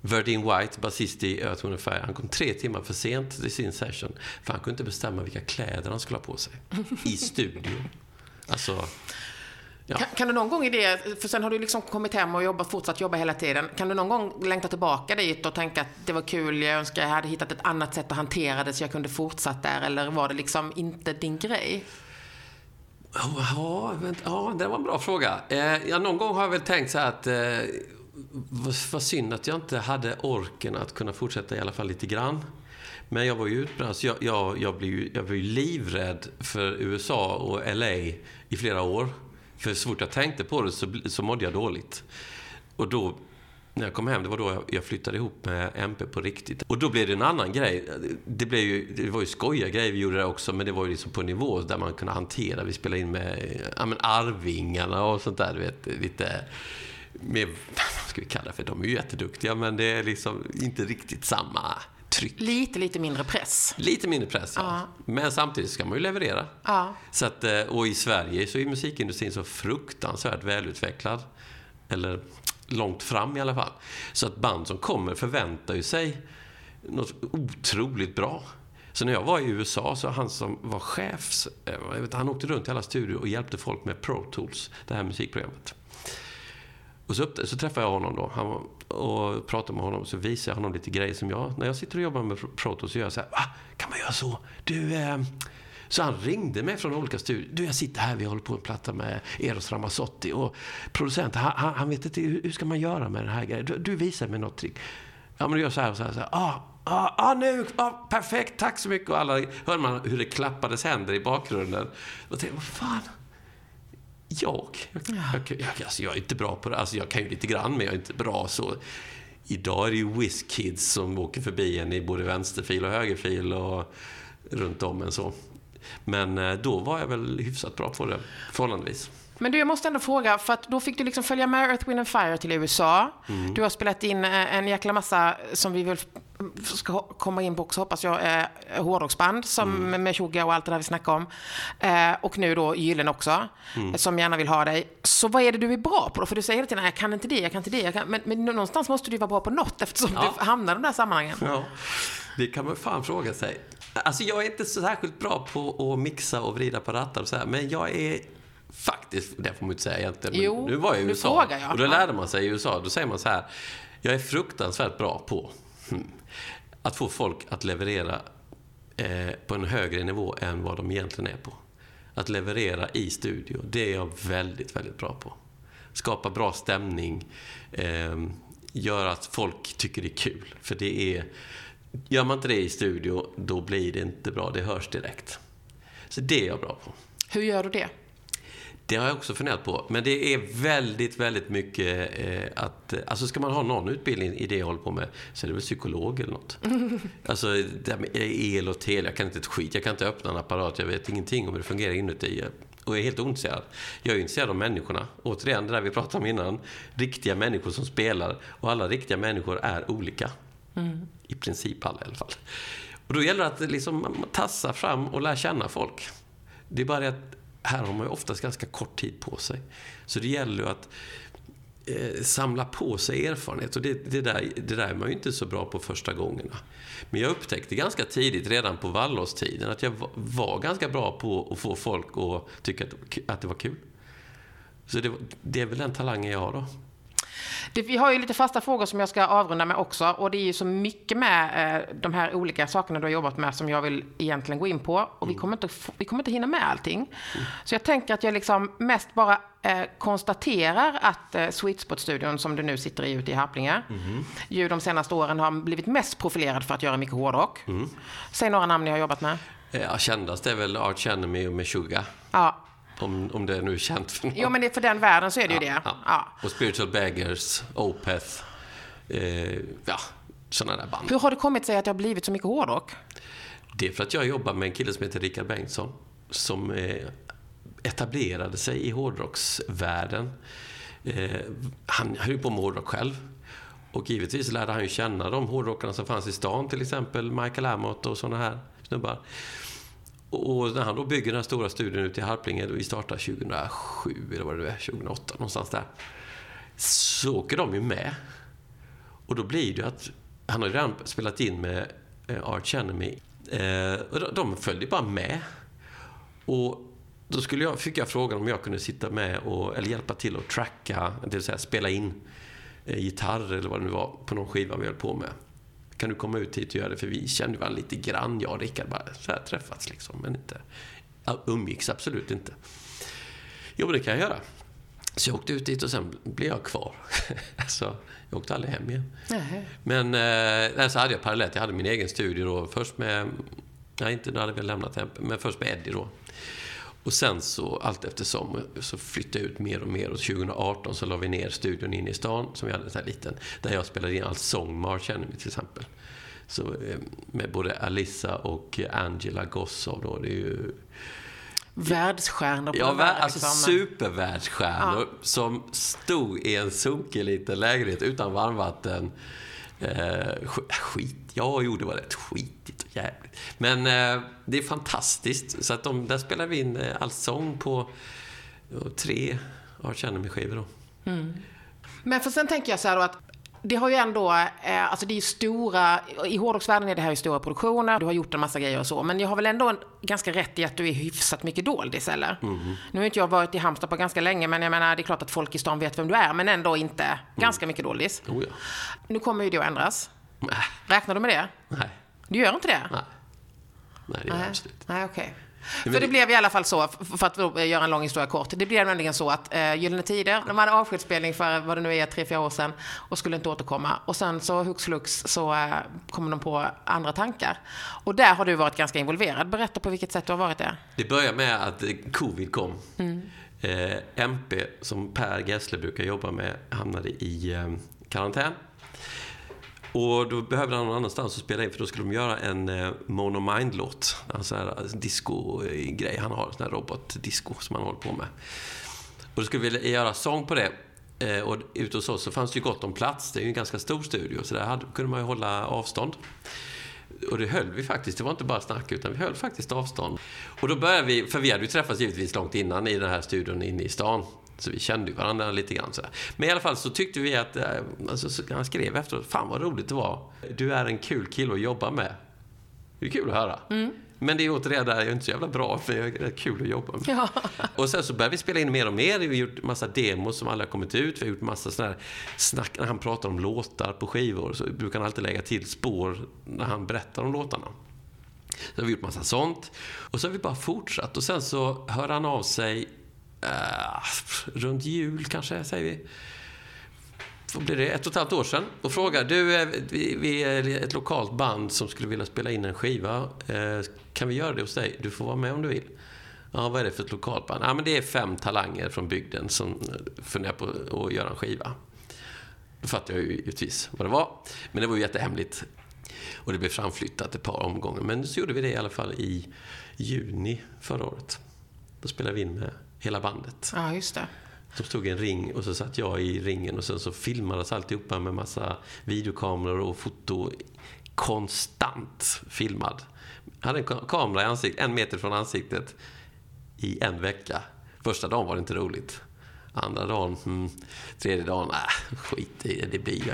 Verdine White, basist i Earth, Wind Fire, han kom tre timmar för sent till sin session. För han kunde inte bestämma vilka kläder han skulle ha på sig. I studion. Alltså... Ja. Kan, kan, du någon gång i det, för sen har du liksom kommit hem och jobbat, fortsatt jobba hela tiden. Kan du någon gång längta tillbaka dit och tänka att det var kul, jag önskar jag hade hittat ett annat sätt att hantera det så jag kunde fortsatt där? Eller var det liksom inte din grej? Ja, ja det var en bra fråga. Eh, ja, någon gång har jag väl tänkt så här att eh, vad, vad synd att jag inte hade orken att kunna fortsätta i alla fall lite grann. Men jag var ju utbränd. Jag, jag, jag, blev ju, jag var ju livrädd för USA och LA i flera år. För så fort jag tänkte på det så, så mådde jag dåligt. Och då, när jag kom hem, det var då jag flyttade ihop med MP på riktigt. Och då blev det en annan grej. Det, blev ju, det var ju skojiga grejer vi gjorde där också, men det var ju liksom på en nivå där man kunde hantera. Vi spelade in med ja, men Arvingarna och sånt där, du vet. Lite med, vad ska vi kalla det för, de är ju jätteduktiga men det är liksom inte riktigt samma tryck. Lite, lite mindre press. Lite mindre press, ja. ja. Men samtidigt ska man ju leverera. Ja. Så att, eh, och i Sverige så är musikindustrin så fruktansvärt välutvecklad. Eller långt fram i alla fall. Så att band som kommer förväntar ju sig något otroligt bra. Så när jag var i USA så han som var chef, eh, han åkte runt i alla studior och hjälpte folk med Pro Tools, det här musikprogrammet. Och så, så träffade jag honom då han, och pratade med honom. Så visade jag honom lite grejer som jag, när jag sitter och jobbar med Proto så gör jag så här, Va? kan man göra så? Du, eh, Så han ringde mig från olika studier. Du, jag sitter här, vi håller på att platta med Eros Ramazzotti. Och producenten, han, han, han vet inte hur, ska man göra med den här grejen. Du, du visar mig något trick. Ja, men du gör så här och så här. Så här. Ah, ah, ah, nu, ah, perfekt, tack så mycket. Och alla hörde man hur det klappades händer i bakgrunden. Och tänkte, vad fan. Jag? Jag, jag, jag, alltså jag är inte bra på det. Alltså jag kan ju lite grann, men jag är inte bra så. Idag är det ju WizKids som åker förbi en i både vänsterfil och högerfil och runt om en så. Men eh, då var jag väl hyfsat bra på det, förhållandevis. Men du, jag måste ändå fråga, för att då fick du liksom följa med Earth, Wind and Fire till USA. Mm. Du har spelat in eh, en jäkla massa, som vi väl ska komma in på också hoppas jag, eh, hårdrocksband som mm. med Tjogga och allt det där vi snackade om. Eh, och nu då Gyllene också, mm. som gärna vill ha dig. Så vad är det du är bra på då? För du säger hela tiden, jag kan inte det, jag kan inte det. Kan... Men, men någonstans måste du vara bra på något eftersom ja. du hamnar i de där sammanhangen. Ja, det kan man fan fråga sig. Alltså jag är inte så särskilt bra på att mixa och vrida på rattar och så här, men jag är faktiskt, det får man inte säga egentligen, men jo, nu var jag i USA. Jag. Och då lärde man sig i USA, då säger man så här, jag är fruktansvärt bra på hmm, att få folk att leverera eh, på en högre nivå än vad de egentligen är på. Att leverera i studio, det är jag väldigt, väldigt bra på. Skapa bra stämning, eh, göra att folk tycker det är kul. För det är Gör man inte det i studio, då blir det inte bra. Det hörs direkt. Så det är jag bra på. Hur gör du det? Det har jag också funderat på. Men det är väldigt, väldigt mycket eh, att... Alltså ska man ha någon utbildning i det jag håller på med så är det väl psykolog eller något. alltså det med el och tele, jag kan inte ett skit. Jag kan inte öppna en apparat, jag vet ingenting om hur det fungerar inuti. Och är helt ointresserad. Jag är intresserad av människorna. Återigen, det där vi pratade om innan. Riktiga människor som spelar. Och alla riktiga människor är olika. Mm. I princip alla i alla fall. Och då gäller det att liksom tassa fram och lära känna folk. Det är bara det att här har man ju oftast ganska kort tid på sig. Så det gäller ju att eh, samla på sig erfarenhet. Och det, det, där, det där är man ju inte så bra på första gångerna. Men jag upptäckte ganska tidigt, redan på Wallåstiden, att jag var, var ganska bra på att få folk att tycka att, att det var kul. Så det, det är väl den talangen jag har då. Det, vi har ju lite fasta frågor som jag ska avrunda med också. Och det är ju så mycket med eh, de här olika sakerna du har jobbat med som jag vill egentligen gå in på. Och mm. vi, kommer inte, vi kommer inte hinna med allting. Mm. Så jag tänker att jag liksom mest bara eh, konstaterar att eh, Sweet Spot-studion som du nu sitter i ute i Harplinge, mm. ju de senaste åren har blivit mest profilerad för att göra mycket hårdrock. Mm. Säg några namn ni har jobbat med. Ja, kändast är väl Arch Enemy och Meshuggah. Ja, om, om det är nu är känt för någon. Jo, men det, för den världen så är det ja, ju det. Ja. ja. Och Spiritual Beggars, Opeth, eh, ja, sådana där band. Hur har det kommit sig att det har blivit så mycket hårdrock? Det är för att jag jobbar med en kille som heter Rickard Bengtsson, som eh, etablerade sig i hårdrocksvärlden. Eh, han höll på med hårdrock själv. Och givetvis lärde han ju känna de hårdrockarna som fanns i stan, till exempel Michael Amott och sådana här snubbar. Och när han då bygger den här stora studien ute i Harplinge, vi startar 2007 eller vad det är, 2008 någonstans där. Så åker de ju med. Och då blir det att, han har ju redan spelat in med eh, Arch Enemy. Eh, och de följde bara med. Och då skulle jag, fick jag frågan om jag kunde sitta med och, eller hjälpa till att tracka, det vill säga spela in eh, gitarr eller vad det nu var på någon skiva vi höll på med kan du komma ut hit och göra det? För vi kände varandra lite grann, jag och Rickard. Bara så här träffats liksom, men inte... Umgicks absolut inte. Jo, det kan jag göra. Så jag åkte ut dit och sen blev jag kvar. alltså, jag åkte aldrig hem igen. Nej. Men eh, så hade jag parallellt, jag hade min egen studio då. Först med, nej inte, då hade vi lämnat hem, men först med Eddie då. Och sen så allt eftersom så flyttade jag ut mer och mer och 2018 så la vi ner studion inne i stan som vi hade sån här liten, där jag spelade in all sång March Enemy till exempel. Så eh, med både Alissa och Angela Gossow då, det är ju Världsstjärnor på Ja, vär, alltså supervärldsstjärnor ja. som stod i en sunkig liten lägenhet utan varmvatten. Eh, äh, skit, ja jo det var rätt skitigt och jävligt. Men eh, det är fantastiskt. Så att de, där spelar vi in eh, på tre Arch Enemy-skivor. Mm. Men för sen tänker jag så här då att det har ju ändå, eh, alltså det är ju stora, i hårdrocksvärlden är det här ju stora produktioner, du har gjort en massa grejer och så, men jag har väl ändå en, ganska rätt i att du är hyfsat mycket doldis, eller? Mm. Nu har inte jag varit i Halmstad på ganska länge, men jag menar, det är klart att folk i stan vet vem du är, men ändå inte mm. ganska mycket doldis. Oh ja. Nu kommer ju det att ändras. Räknar du med det? Nej. Du gör inte det? Nej. Nej, det gör jag absolut Nej, okej. Okay. För det blev i alla fall så, för att göra en lång historia kort. Det blev nämligen så att eh, Gyllene Tider, de hade avskedsspelning för vad det nu är, tre, fyra år sedan och skulle inte återkomma. Och sen så hux flux så eh, kom de på andra tankar. Och där har du varit ganska involverad. Berätta på vilket sätt du har varit det. Det började med att covid kom. Mm. Eh, MP, som Per Gessle brukar jobba med, hamnade i eh, karantän. Och då behövde han någon annanstans att spela in för då skulle de göra en eh, Mono Mind-låt. En sån här eh, disco-grej han har, sån här robot-disco som han håller på med. Och då skulle vi göra sång på det. Eh, och ute hos oss så fanns det ju gott om plats. Det är ju en ganska stor studio, så där hade, kunde man ju hålla avstånd. Och det höll vi faktiskt. Det var inte bara snack, utan vi höll faktiskt avstånd. Och då började vi, för vi hade ju träffats givetvis långt innan i den här studion inne i stan. Så vi kände ju varandra lite grann. Så. Men i alla fall så tyckte vi att, eh, alltså, han skrev efteråt, fan vad roligt det var. Du är en kul kille att jobba med. Det är kul att höra. Mm. Men det är återigen där, jag är inte så jävla bra, för det är kul att jobba med. Ja. Och sen så började vi spela in mer och mer. Vi har gjort massa demos som aldrig har kommit ut. Vi har gjort massa sådana här snack, när han pratar om låtar på skivor så brukar han alltid lägga till spår när han berättar om låtarna. Så har vi gjort massa sånt. Och så har vi bara fortsatt. Och sen så hör han av sig uh, runt jul kanske, säger vi. Vad blir det? Ett och ett halvt år sedan. Och frågar, du, eh, vi, vi är ett lokalt band som skulle vilja spela in en skiva. Uh, kan vi göra det hos dig? Du får vara med om du vill. Ja, vad är det för ett lokalt band? Ja, men det är fem talanger från bygden som funderar på att göra en skiva. Då fattade jag ju givetvis vad det var. Men det var ju jättehemligt. Och det blev framflyttat ett par omgångar. Men så gjorde vi det i alla fall i juni förra året. Då spelade vi in med hela bandet. Ja, just det. De stod i en ring och så satt jag i ringen och sen så filmades alltihopa med massa videokameror och foto. Konstant filmad. Jag hade en kamera i ansiktet, en meter från ansiktet i en vecka. Första dagen var det inte roligt. Andra dagen, hmm, tredje dagen, äh, skit i det. Det, blir,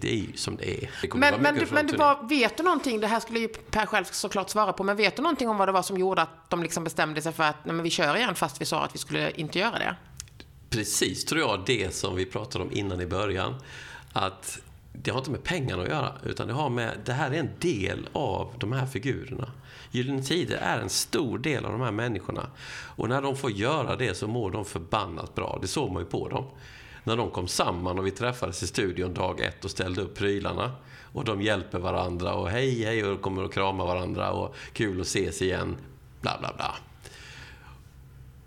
det är ju som det är. Det men men, du, men du var, vet du någonting, det här skulle ju Per själv såklart svara på, men vet du någonting om vad det var som gjorde att de liksom bestämde sig för att nej, men vi kör igen fast vi sa att vi skulle inte göra det? Precis, tror jag, det som vi pratade om innan i början. Att det har inte med pengarna att göra, utan det har med, det här är en del av de här figurerna. Gyllene Tider är en stor del av de här människorna. Och när de får göra det så mår de förbannat bra. Det såg man ju på dem. När de kom samman och vi träffades i studion dag ett och ställde upp prylarna. Och de hjälper varandra och hej, hej och kommer och kramar varandra och kul att ses igen. Bla, bla, bla.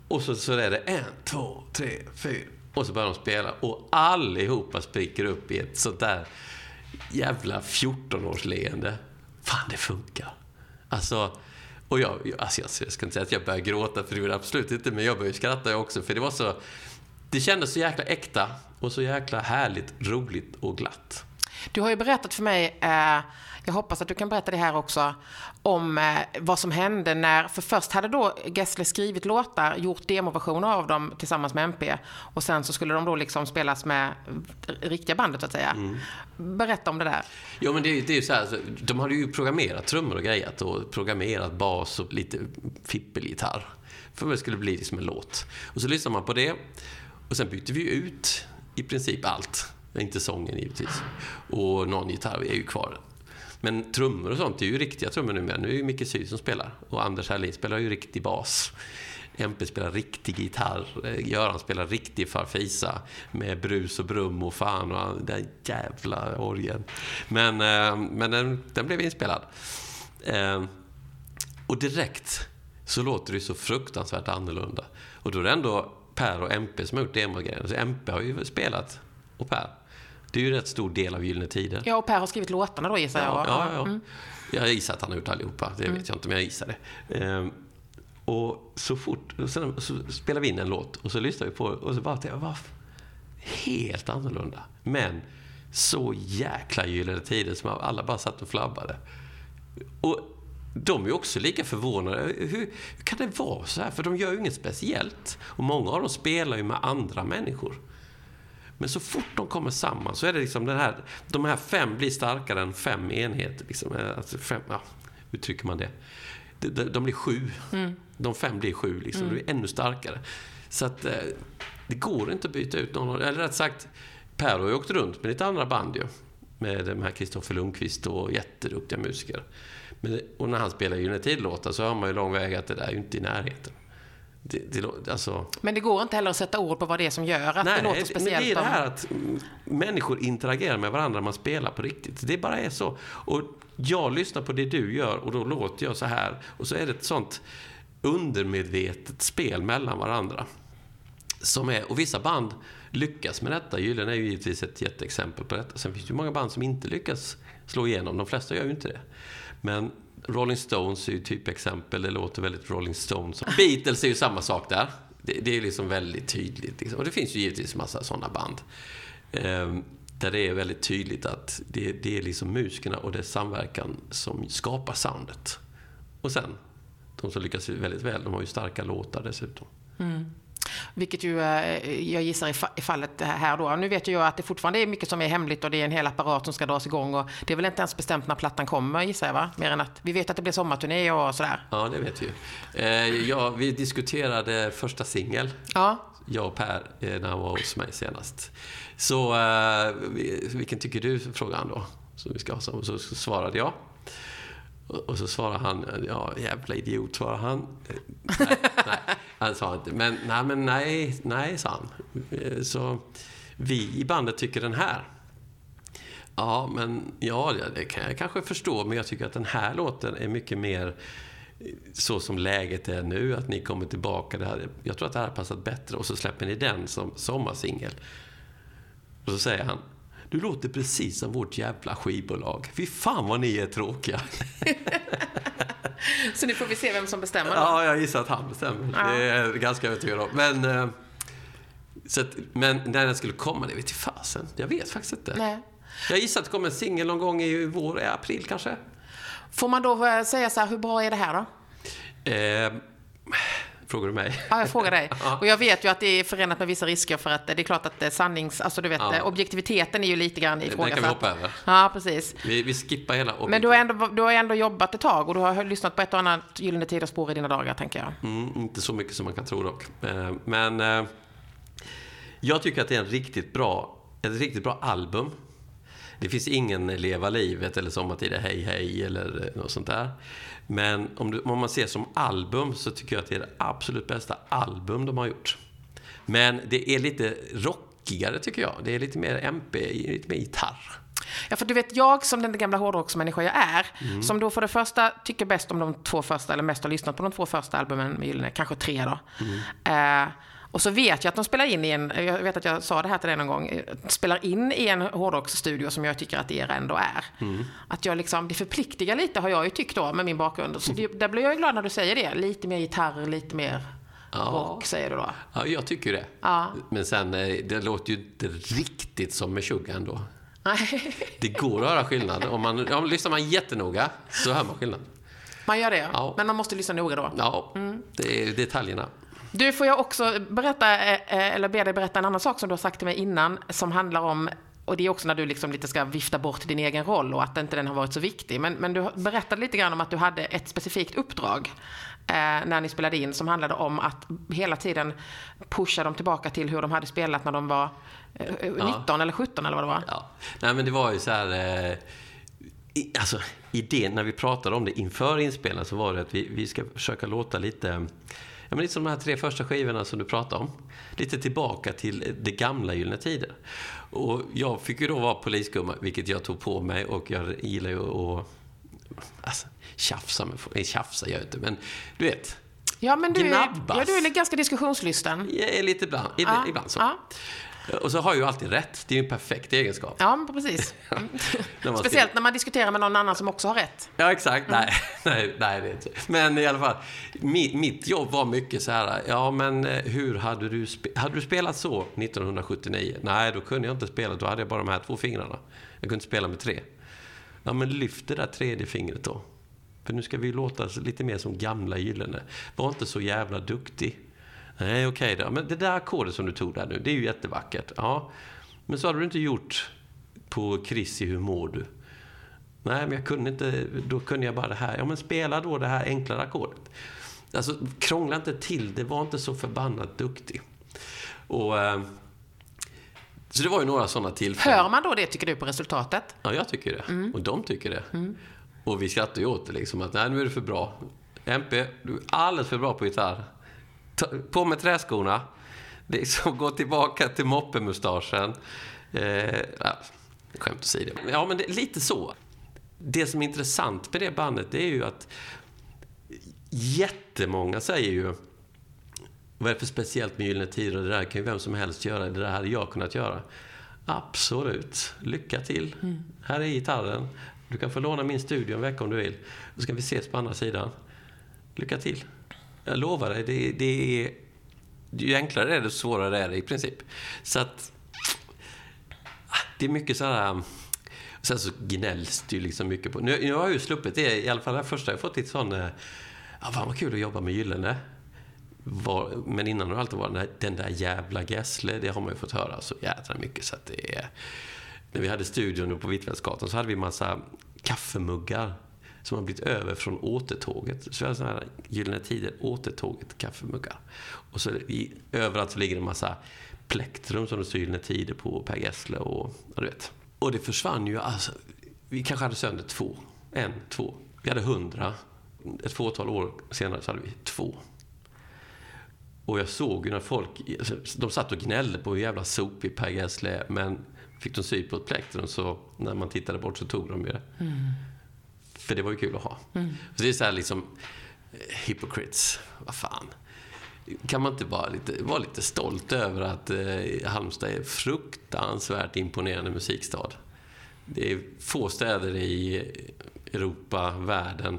Och så, så är det en, två, tre, fyra. Och så börjar de spela och allihopa spricker upp i ett sånt där jävla 14-årsleende. Fan, det funkar. Alltså, och jag, alltså jag, jag ska inte säga att jag började gråta, för det gjorde absolut inte, men jag började skratta också, för det var så... Det kändes så jäkla äkta och så jäkla härligt, roligt och glatt. Du har ju berättat för mig eh, jag hoppas att du kan berätta det här också, om eh, vad som hände när, för först hade då Gessle skrivit låtar, gjort demoversioner av dem tillsammans med MP och sen så skulle de då liksom spelas med riktiga bandet så att säga. Mm. Berätta om det där. Ja men det, det är ju så här, alltså, de hade ju programmerat trummor och grejat och programmerat bas och lite fippelgitarr. För att det skulle bli liksom en låt. Och så lyssnade man på det och sen bytte vi ut i princip allt. Inte sången givetvis. Och någon gitarr är ju kvar. Men trummor och sånt är ju riktiga trummor numera. Nu är det ju Micke Syd som spelar. Och Anders Herlin spelar ju riktig bas. MP spelar riktig gitarr. Eh, Göran spelar riktig farfisa med brus och brum och fan och den jävla orgeln. Men, eh, men den, den blev inspelad. Eh, och direkt så låter det så fruktansvärt annorlunda. Och då är det ändå Per och MP som har gjort demogrejen. Så MP har ju spelat och Per. Det är ju en rätt stor del av Gyllene Tider. Ja, och Per har skrivit låtarna då gissar jag. Ja, ja, Mm. Jag gissar att han har gjort allihopa. Det mm. vet jag inte, men jag gissar det. Ehm, och så fort, och sen så spelar vi in en låt och så lyssnar vi på det och så bara tänkte jag, helt annorlunda. Men så jäkla Gyllene Tider som alla bara satt och flabbade. Och de är också lika förvånade. Hur, hur, kan det vara så här? För de gör ju inget speciellt. Och många av dem spelar ju med andra människor. Men så fort de kommer samman så är det liksom den här, de här fem blir starkare än fem enheter. Liksom. Eh, alltså fem, ja, hur trycker man det? De, de, de blir sju. Mm. De fem blir sju, liksom. Mm. Det blir ännu starkare. Så att eh, det går inte att byta ut någon. Eller rätt sagt, Per har ju åkt runt med lite andra band ju. Med de här Kristoffer Lundqvist och jätteduktiga musiker. Men, och när han spelar United-låtar så har man ju lång väg att det där är ju inte i närheten. Det, det, alltså... Men det går inte heller att sätta ord på vad det är som gör att Nej, det låter speciellt. men det är det här att människor interagerar med varandra när man spelar på riktigt. Det bara är så. Och jag lyssnar på det du gör och då låter jag så här. Och så är det ett sånt undermedvetet spel mellan varandra. Som är, och vissa band lyckas med detta. Gyllene är ju givetvis ett jätteexempel på detta. Sen finns det ju många band som inte lyckas slå igenom. De flesta gör ju inte det. Men Rolling Stones är ju typexempel. Det låter väldigt Rolling Stones. Beatles är ju samma sak där. Det, det är liksom väldigt tydligt. Liksom. Och det finns ju givetvis massa sådana band. Eh, där det är väldigt tydligt att det, det är liksom musikerna och dess samverkan som skapar soundet. Och sen, de som lyckas väldigt väl, de har ju starka låtar dessutom. Mm. Vilket ju eh, jag gissar i fallet här då. Nu vet ju jag att det fortfarande är mycket som är hemligt och det är en hel apparat som ska dras igång och det är väl inte ens bestämt när plattan kommer gissar jag va? Mer än att vi vet att det blir sommarturné och sådär. Ja, det vet vi ju. Eh, ja, vi diskuterade första singel, Ja. jag och Per, eh, när han var hos mig senast. Så vi- vilken tycker du, frågade han då. Så, vi ska ha, så, så svarade jag. Och, så svarade han, ja jävla idiot, svarade han. Nej, nej, han sa inte. Men nej, men nej, nej, sa han. Så vi i bandet tycker den här. Ja, men ja, det- det kan jag kanske förstå, men jag tycker att den här låten är mycket mer så som läget är nu, att ni kommer tillbaka. Det här, jag tror att det här har passat bättre och så släpper ni den som sommarsingel. Och så säger han, du låter precis som vårt jävla skivbolag. Fy fan vad ni är tråkiga. Så nu får vi se vem som bestämmer då. Ja, jag gissar att han bestämmer. Ja. Det är jag ganska övertygad om. Men, eh, så att, men när den skulle komma, det vet jag fasen. Jag vet faktiskt inte. Nej. Jag gissar att det kommer en singel någon gång i vår, i april kanske. Får man då eh, säga så här, hur bra är det här då? Eh, frågar du mig? Ja, jag frågar dig. Ja. Och jag vet ju att det är förenat med vissa risker för att det är klart att eh, sannings... Alltså du vet, Ja. eh, objektiviteten är ju lite grann Den ifrågasatt. kan vi hoppa över. Ja, precis. Vi, vi skippar hela Men du har, ändå, du har ändå jobbat ett tag och du har lyssnat på ett och annat Gyllene Tiders spår i dina dagar, tänker jag. Mm, inte så mycket som man kan tro dock. Eh, Men jag tycker att det är en riktigt bra, ett riktigt bra album. Det finns ingen Leva livet eller Sommartider Hej Hej eller något sånt där. Men om, du, om man ser som album så tycker jag att det är det absolut bästa album de har gjort. Men det är lite rockigare tycker jag. Det är lite mer MP, lite mer gitarr. Ja, för du vet, jag som den gamla hårdrocksmänniska jag är, Mm. som då för det första tycker bäst om de två första, eller mest har lyssnat på de två första albumen med Gyllene, kanske tre då. Mm. Eh, och så vet jag att de spelar in i en, jag vet att jag sa det här till dig någon gång, spelar in i en hårdrocksstudio som jag tycker att er ändå är. Mm. Att jag liksom, det förpliktigar lite har jag ju tyckt då med min bakgrund. Så det, där blir jag ju glad när du säger det. Lite mer gitarr, lite mer Ja. rock säger du då. Ja, jag tycker det. Ja. Men sen, eh, det låter ju inte riktigt som Meshuggah ändå. Nej, Det går att höra skillnad. Om man, om lyssnar man jättenoga så hör man skillnad. man gör det. Ja. Men man måste lyssna noga då. Ja, det är detaljerna. Du, får jag också berätta, eh, eh, eller be dig berätta en annan sak som du har sagt till mig innan, som handlar om och det är också när du liksom lite ska vifta bort din egen roll och att inte den har varit så viktig. Men, men du berättade lite grann om att du hade ett specifikt uppdrag eh, när ni spelade in som handlade om att hela tiden pusha dem tillbaka till hur de hade spelat när de var eh, 19 eller 17 eller vad det var. Ja. Nej, men det var ju så här... Eh, i, alltså, idén, när vi pratade om det inför inspelningen så var det att vi, vi ska försöka låta lite... Ja, men lite som de här tre första skivorna som du pratade om. Lite tillbaka till det gamla Gyllene Tider. Och jag fick ju då vara polisgumma, vilket jag tog på mig och jag gillar ju att... Alltså, tjafsa med folk. Nej, tjafsa gör jag inte, men du vet. Ja, men du, Gnabbas. ja, du är ganska diskussionslysten. Är lite ibland, Ja, ibland så. ja. Och så har jag ju alltid rätt. Det är ju en perfekt egenskap. Ja, men precis. Mm. När Speciellt när man diskuterar med någon annan som också har rätt. Ja, exakt. Nej, nej, nej, det är inte. Men i alla fall, mitt, mitt jobb var mycket så här, ja men eh, hur hade du, hade du spelat så 1979? Nej, då kunde jag inte spela, då hade jag bara de här två fingrarna. Jag kunde inte spela med tre. Ja, men lyft det där tredje fingret då. För nu ska vi låta lite mer som gamla Gyllene. Var inte så jävla duktig. Nej, okej då. Men det där ackordet som du tog där nu, det är ju jättevackert. Ja, men så hade du inte gjort på Chrissy, hur mår du? Nej, men jag kunde inte, då kunde jag bara det här. Ja, men spela då det här enklare ackordet. Alltså, krångla inte till det, var inte så förbannat duktig. Och, eh, så det var ju några sådana tillfällen. Hör man då det, tycker du, på resultatet? Ja, jag tycker det. Och de tycker det. Och vi skrattade ju åt det liksom, att nej, nu är du för bra. MP, du är alldeles för bra på gitarr. Ta, på med träskorna. Liksom, gå tillbaka till moppemustaschen. Eh, ja, skämt åsido. Ja, men det, lite så. Det som är intressant med det bandet, det är ju att jättemånga säger ju vad är det för speciellt med Gyllene Tider? Det där kan ju vem som helst göra. Det där hade jag kunnat göra. Absolut. Lycka till. Mm. Här är gitarren. Du kan få låna min studio en vecka om du vill. Då ska vi ses på andra sidan. Lycka till. Jag lovar dig, det, det är... Ju enklare det är, desto svårare är det i princip. Så att... Det är mycket så här... Sen så gnälls det ju liksom mycket på... Nu, nu har jag ju sluppit det, i alla fall det första jag fått lite sån... Ja, fan vad kul att jobba med Gyllene. Var, men innan har det alltid varit den där jävla Gessle, det har man ju fått höra så jädra mycket så att det är... När vi hade studion på Hvitfeldtsgatan så hade vi massa kaffemuggar som har blivit över från återtåget. Så vi har sådana här Gyllene Tider, återtåget kaffemuggar. Och så i, överallt så ligger det en massa plektrum som det står Gyllene Tider på, Per Gessle och, ja, du vet. Och det försvann ju, alltså, vi kanske hade sönder två. En, två. Vi hade hundra. Ett fåtal år senare så hade vi två. Och jag såg ju när folk, alltså, de satt och gnällde på hur jävla sopig Per Gessle är, men fick de sy på ett plektrum så när man tittade bort så tog de ju det. Mm. För det var ju kul att ha. Mm. Så det är så här liksom, eh, hypocrites, vad fan. Kan man inte bara lite, vara lite stolt över att eh, Halmstad är fruktansvärt imponerande musikstad? Det är få städer i Europa, världen,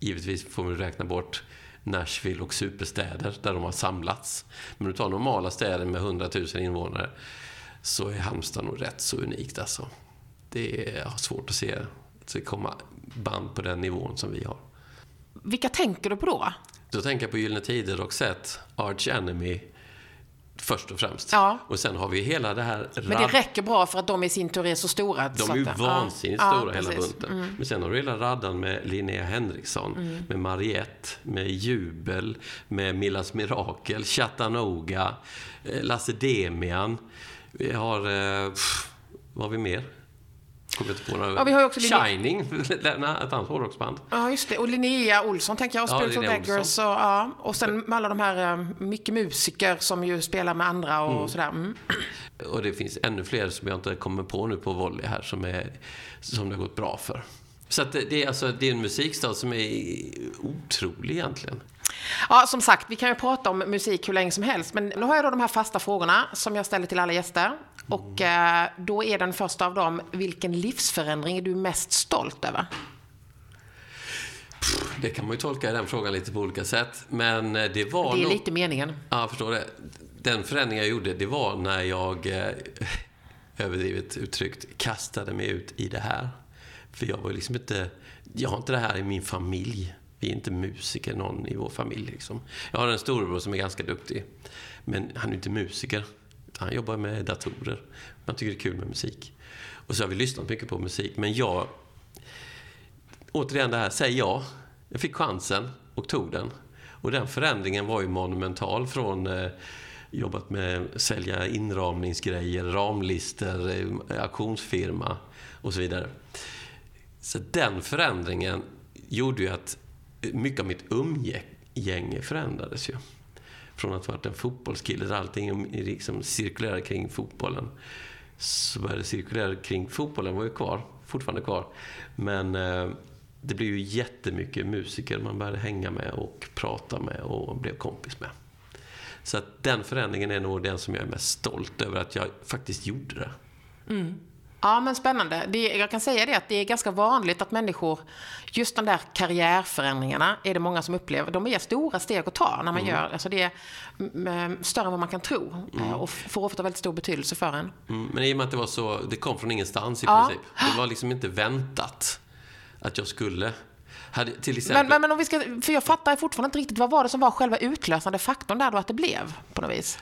givetvis får vi räkna bort Nashville och superstäder där de har samlats. Men du tar normala städer med 100 000 invånare så är Halmstad nog rätt så unikt alltså. Det är svårt att se att det komma band på den nivån som vi har. Vilka tänker du på då? Då tänker jag på Gyllene Tider, Roxette, Arch Enemy, Först och främst. Ja. Och sen har vi hela det här... Men det räcker bra för att de i sin tur är så stora. De är ju vansinnigt ja. stora, ja, hela bunten. Mm. Men sen har du hela raddan med Linnea Henriksson, mm. med Mariette, med Jubel, med Millas Mirakel, Chattanooga, eh, Lasse Demian. Vi har... Eh, vad har vi mer? Kommer inte på några. Ja, vi har också Shining, ett annat hårdrocksband. Ja, just det. Och Linnea Olsson tänker jag, Spirit ja, of Beggars. Och, ja. och sen med alla de här, uh, mycket musiker som ju spelar med andra och mm. sådär. Mm. Och det finns ännu fler som jag inte kommer på nu på volley här som, är, som det har gått bra för. Så att det, är alltså, det är en musikstad som är otrolig egentligen. Ja, som sagt, vi kan ju prata om musik hur länge som helst, men nu har jag då de här fasta frågorna som jag ställer till alla gäster. Och eh, då är den första av dem, vilken livsförändring är du mest stolt över? Det kan man ju tolka den frågan lite på olika sätt. Men eh, det var Det är nog... lite meningen. Ja, jag förstår det. Den förändring jag gjorde, det var när jag, eh, överdrivet uttryckt, kastade mig ut i det här. För jag var liksom inte... Jag har inte det här i min familj. Vi är inte musiker, någon i vår familj. Liksom. Jag har en storebror som är ganska duktig. Men han är inte musiker. Han jobbar med datorer. Man tycker det är kul med musik. Och så har vi lyssnat mycket på musik. Men jag... Återigen det här, säg ja. Jag fick chansen och tog den. Och den förändringen var ju monumental från eh, jobbat med sälja inramningsgrejer, ramlister, eh, auktionsfirma och så vidare. Så den förändringen gjorde ju att mycket av mitt umgänge förändrades ju. Från att ha varit en fotbollskille där allting liksom cirkulerade kring fotbollen. Så började det cirkulera kring fotbollen, var ju kvar, fortfarande kvar. Men eh, det blev ju jättemycket musiker man började hänga med och prata med och blev kompis med. Så att den förändringen är nog den som jag är mest stolt över att jag faktiskt gjorde det. Mm. Ja, men spännande. Det, jag kan säga det att det är ganska vanligt att människor, just de där karriärförändringargarna är det många som upplever. De är stora steg att ta när man mm. gör, alltså det är större än vad man kan tro mm. och får ofta väldigt stor betydelse för en. Mm. Men i och med att det var så, det kom från ingenstans i ja. princip. Det var liksom inte väntat att jag skulle hade, exempel... men, men, men om vi ska, för jag fattar fortfarande inte riktigt, vad var det som var själva utlösande faktorn där då att det blev på något vis?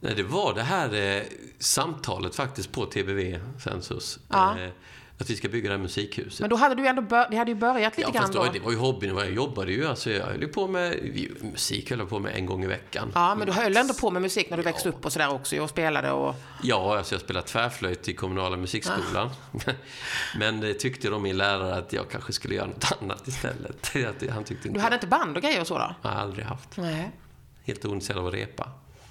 Nej, det var det här eh, samtalet faktiskt på TBV Sensus. Ja. Eh, Att vi ska bygga det här musikhuset. Men då hade du ändå bör, det hade ju börjat lite Ja, grann då. det var ju hobbyn. Jag jobbade ju. Alltså, jag höll ju på med musik höll jag på med en gång i veckan. Ja, men du höll ändå på med musik när du växte upp och sådär också och spelade och... Ja, alltså jag spelade tvärflöjt i kommunala musikskolan. Men det tyckte då min lärare att jag kanske skulle göra något annat istället. Han tyckte inte Du hade inte band och grejer och så då? jag har aldrig haft. Nej. Helt ointresserad av att repa.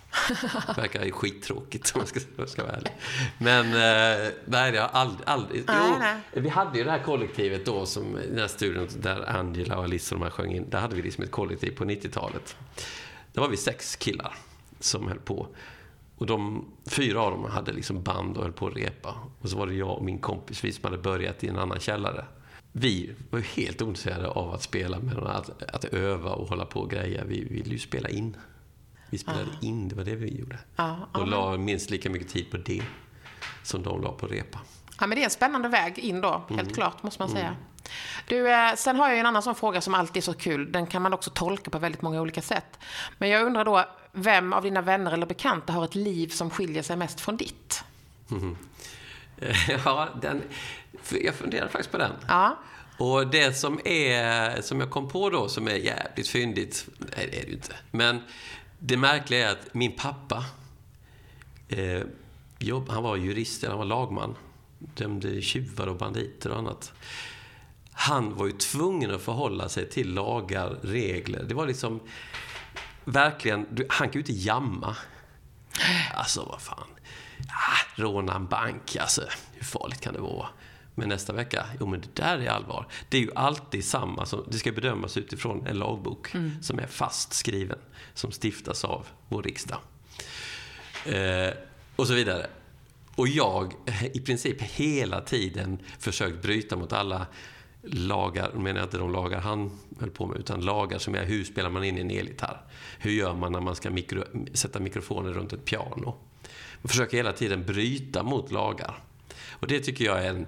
Verkar ju skittråkigt om man ska, jag ska vara ärlig. Men eh, nej, det har aldrig... aldrig jo, vi hade ju det här kollektivet då, som den här studion där Angela och Alice och de här sjöng in. Där hade vi liksom ett kollektiv på 90-talet. Där var vi sex killar som höll på. Och de fyra av dem hade liksom band och höll på att repa. Och så var det jag och min kompis, vi som hade börjat i en annan källare. Vi var ju helt ointresserade av att spela med någon, att, att öva och hålla på och greja. Vi ville ju spela in. Vi spelade in, det var det vi gjorde. Ja, och la minst lika mycket tid på det som de la på repa. Ja, men det är en spännande väg in då, helt Mm. klart, måste man säga. Du, eh, sen har jag en annan sån fråga som alltid är så kul. Den kan man också tolka på väldigt många olika sätt. Men jag undrar då, vem av dina vänner eller bekanta har ett liv som skiljer sig mest från ditt? Ja, den, jag funderar faktiskt på den. Ja. Och det som, är, som jag kom på då, som är jävligt fyndigt, nej det är det ju inte. Men det märkliga är att min pappa, eh, jobb, han var jurist, han var lagman. Dömde tjuvar och banditer och annat. Han var ju tvungen att förhålla sig till lagar, regler. Det var liksom verkligen, du- han kan ju inte jamma. Alltså, vad fan. Ah, råna en bank, alltså, hur farligt kan det vara? Men nästa vecka, jo men det där är allvar. Det är ju alltid samma, som, det ska bedömas utifrån en lagbok som är fast skriven, som stiftas av vår riksdag. Eh, och så vidare. Och jag i princip hela tiden försökt bryta mot alla lagar, menar jag inte de lagar han höll på med, utan lagar som är hur spelar man in en elgitarr? Hur gör man när man ska mikro, sätta mikrofoner runt ett piano? Man försöker hela tiden bryta mot lagar. Och det tycker jag är en...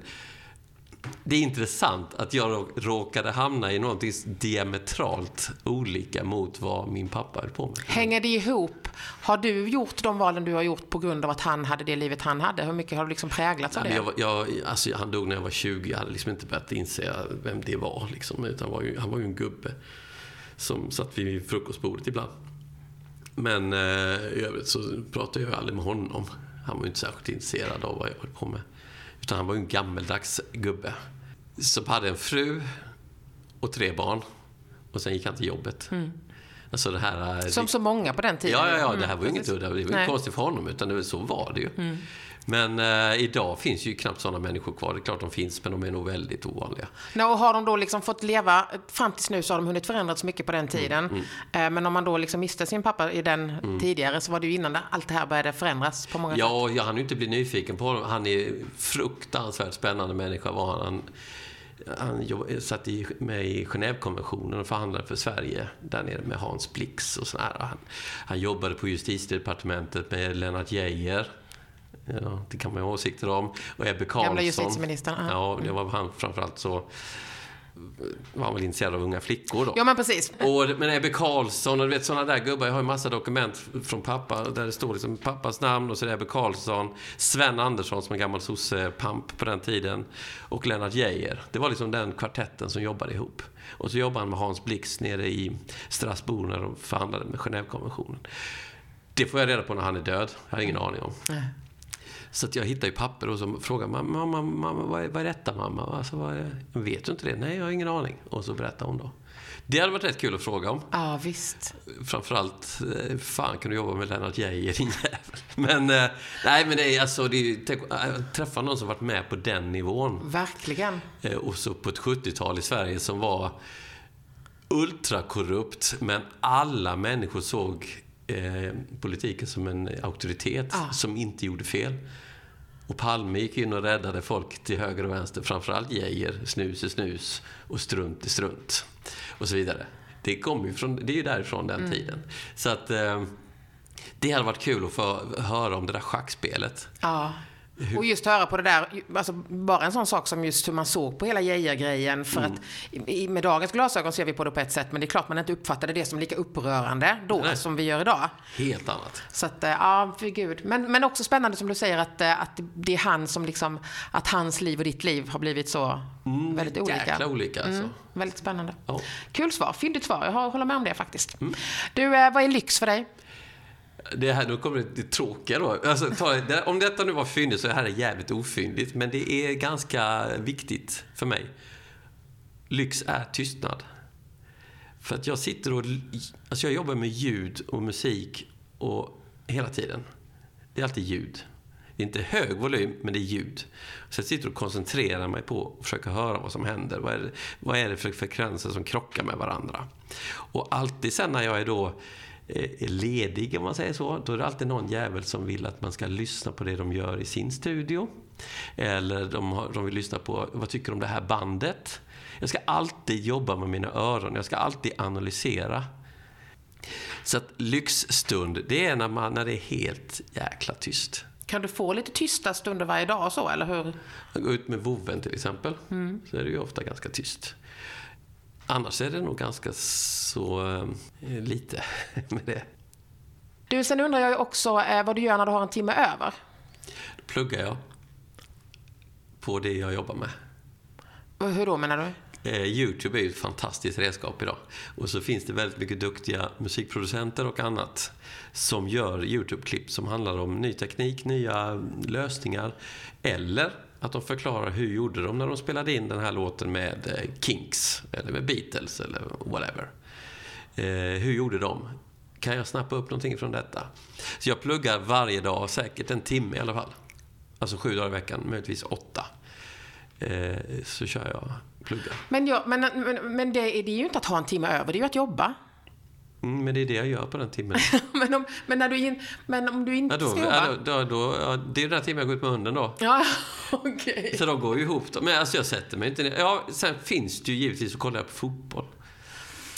Det är intressant att jag rå- råkade hamna i något diametralt olika mot vad min pappa höll på med. Hänger det ihop? Har du gjort de valen du har gjort på grund av att han hade det livet han hade? Hur mycket har du liksom präglats av det? jag, jag, alltså, han dog när jag var 20. Jag hade liksom inte börjat inse vem det var. Liksom, utan han var, ju, han var ju en gubbe som satt vid frukostbordet ibland. Men eh, i övrigt så pratade jag aldrig med honom. Han var ju inte särskilt intresserad av vad jag höll på med. Utan han var ju en gammeldags gubbe. Som hade en fru och tre barn. Och sen gick han till jobbet. Alltså det här... eh, Som så många på den tiden. Ja, ja, ja. Det här Mm, var ju inget precis. udda. Det var ju. Mm. konstigt för honom, utan det var, så var det ju. Men eh, idag finns ju knappt sådana människor kvar. Det är klart de finns, men de är nog väldigt ovanliga. Nå, och har de då liksom fått leva, fram tills nu så har de hunnit förändras mycket på den Mm, tiden. Eh, Men om man då liksom miste sin pappa i den tidigare så var det ju innan allt det här började förändras på många sätt. Ja, jag hann ju inte bli nyfiken på honom. Han är fruktansvärt spännande människa var han. Han, han satt i, med i Genèvekonventionen och förhandlade för Sverige där nere med Hans Blix och sådär. Han, han jobbade på justitiedepartementet med Lennart Geijer. Ja, det kan man ju ha åsikter om. Och Ebbe Carlsson. justitieministern, ja. Ja, det var han framförallt så var han väl intresserad av unga flickor då. Ja, men precis. Och, men Ebbe Carlsson och du vet sådana där gubbar. Jag har ju massa dokument från pappa där det står liksom pappas namn och så är det Ebbe Carlsson, Sven Andersson som en gammal sosse-pamp på den tiden och Lennart Geijer. Det var liksom den kvartetten som jobbade ihop. Och så jobbade han med Hans Blix nere i Strasbourg när de förhandlade med Genèvekonventionen. Det får jag reda på när han är död. Jag har ingen aning om. Så att jag hittar ju papper och så frågar man, mamma, mamma vad, är, vad är detta mamma? Alltså, vad är, vet du inte det? Nej, jag har ingen aning. Och så berättar hon då. Det hade varit rätt kul att fråga om. Ja, visst. Framförallt, eh, fan kan du jobba med Lennart Geijer, din jävel. Men, eh, nej men det är alltså, det är, tänk, att träffa någon som varit med på den nivån. Verkligen. Eh, Och så på ett 70-tal i Sverige som var ultrakorrupt, men alla människor såg eh, politiken som en auktoritet Ah. som inte gjorde fel. Och Palme gick in och räddade folk till höger och vänster, framförallt Geijer, snus är snus och strunt är strunt och så vidare. Det, kom ju från, det är ju därifrån den Mm. tiden. Så att eh, det hade varit kul att få höra om det där schackspelet. Ja. Och just höra på det där, alltså bara en sån sak som just hur man såg på hela Geijer-grejen. För Mm. att i, med dagens glasögon ser vi på det på ett sätt, men det är klart man inte uppfattade det som lika upprörande då Nej. som vi gör idag. Helt annat. Så att, eh, ja, för gud. Men, men också spännande som du säger att, eh, att det är han som liksom, att hans liv och ditt liv har blivit så väldigt olika. Mm, Jäkla olika alltså. Mm, väldigt spännande. Ja. Kul svar, fyndigt svar. Jag håller med om det faktiskt. Mm. Du, eh, vad är lyx för dig? Det här, nu kommer det, det tråkiga då. Alltså, ta, det, om detta nu var fyndigt så är det här jävligt ofyndigt. Men det är ganska viktigt för mig. Lyx är tystnad. För att jag sitter och... Alltså jag jobbar med ljud och musik och hela tiden. Det är alltid ljud. Det är inte hög volym, men det är ljud. Så jag sitter och koncentrerar mig på att försöka höra vad som händer. Vad är det, vad är det för frekvenser som krockar med varandra? Och alltid sen när jag är då ledig, om man säger så, då är det alltid någon jävel som vill att man ska lyssna på det de gör i sin studio. Eller de, har, de vill lyssna på, vad tycker du om det här bandet? Jag ska alltid jobba med mina öron, jag ska alltid analysera. Så att lyxstund, det är när, man, när det är helt jäkla tyst. Kan du få lite tysta stunder varje dag så, eller hur? Går ut med vovven till exempel, så är det ju ofta ganska tyst. Annars är det nog ganska så eh, lite med det. Du, sen undrar jag ju också eh, vad du gör när du har en timme över. Då pluggar jag på det jag jobbar med. Hur då menar du? Eh, Youtube är ju ett fantastiskt redskap idag. Och så finns det väldigt mycket duktiga musikproducenter och annat som gör Youtube-klipp som handlar om ny teknik, nya lösningar. Eller att de förklarar hur gjorde de när de spelade in den här låten med eh, Kinks, eller med Beatles, eller whatever. Eh, hur gjorde de? Kan jag snappa upp någonting från detta? Så jag pluggar varje dag, säkert en timme i alla fall. Alltså sju dagar i veckan, möjligtvis åtta. Eh, så kör jag pluggar. Men, ja, men, men, men det, är- det är ju inte att ha en timme över, det är ju att jobba. Mm, men det är det jag gör på den timmen. men, om, men, när du in, men om du inte Ja, då, ska ja, jobba? då, då, då, ja, det är den här timmen jag går ut med hunden då. Ja, okej. Så de går ju ihop. Då. Men alltså jag sätter mig inte ner. Ja, sen finns det ju givetvis att kolla på fotboll.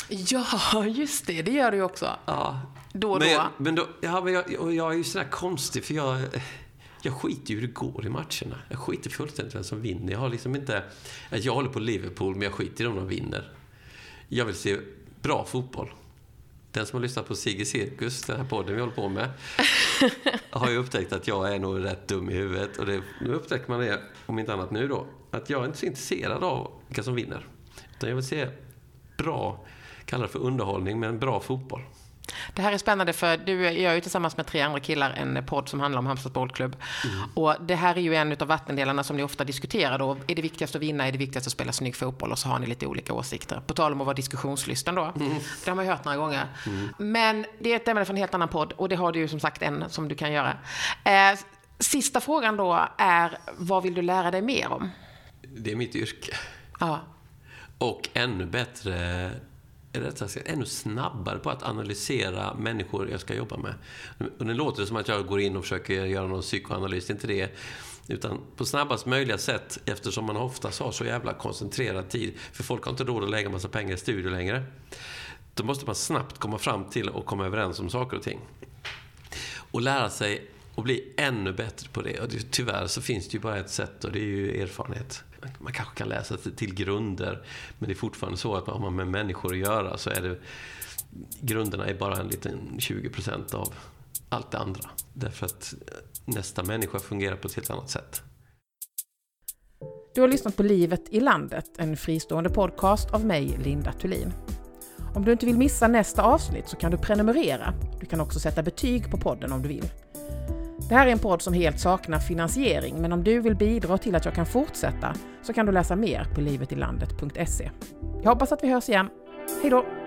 Ja, just det. Det gör du ju också. Ja. Då och men, då. jag- Men då ja, men jag, och jag är ju sådär konstig för jag, jag skiter ju hur det går i matcherna. Jag skiter fullständigt i vem som vinner. Jag har liksom inte... Jag håller på Liverpool, men jag skiter i om de vinner. Jag vill se bra fotboll. Den som har lyssnat på Sigge Cirkus, den här podden vi håller på med, har ju upptäckt att jag är nog rätt dum i huvudet. Och det, nu upptäcker man det, om inte annat nu då, att jag är inte så intresserad av vilka som vinner. Utan jag vill se bra, kallar det för underhållning, men bra fotboll. Det här är spännande för du gör ju tillsammans med tre andra killar en podd som handlar om Halmstads bollklubb. Och det här är ju en av vattendelarna som ni ofta diskuterar då. Är det viktigast att vinna? Är det viktigast att spela snygg fotboll? Och så har ni lite olika åsikter. På tal om att vara diskussionslysten då. Det har man ju hört några gånger. Men det är ett ämne för en helt annan podd och det har du ju som sagt en som du kan göra. Eh, sista frågan då är, vad vill du lära dig mer om? Det är mitt yrke. Ja. Och ännu bättre, eller rättare sagt, ännu snabbare på att analysera människor jag ska jobba med. Och det låter som att jag går in och försöker göra någon psykoanalys, det är inte det. Utan på snabbast möjliga sätt, eftersom man oftast har så jävla koncentrerad tid. För folk har inte råd att lägga massa pengar i studier längre. Då måste man snabbt komma fram till och komma överens om saker och ting. Och lära sig att bli ännu bättre på det. Och det, tyvärr så finns det ju bara ett sätt och det är ju erfarenhet. Man kanske kan läsa till grunder, men det är fortfarande så att har man med människor att göra så är det grunderna är bara en liten 20% av allt det andra. Därför att nästa människa fungerar på ett helt annat sätt. Du har lyssnat på Livet i landet, en fristående podcast av mig, Linda Thulin. Om du inte vill missa nästa avsnitt så kan du prenumerera. Du kan också sätta betyg på podden om du vill. Det här är en podd som helt saknar finansiering, men om du vill bidra till att jag kan fortsätta så kan du läsa mer på livetilandet.se. Jag hoppas att vi hörs igen. Hej då!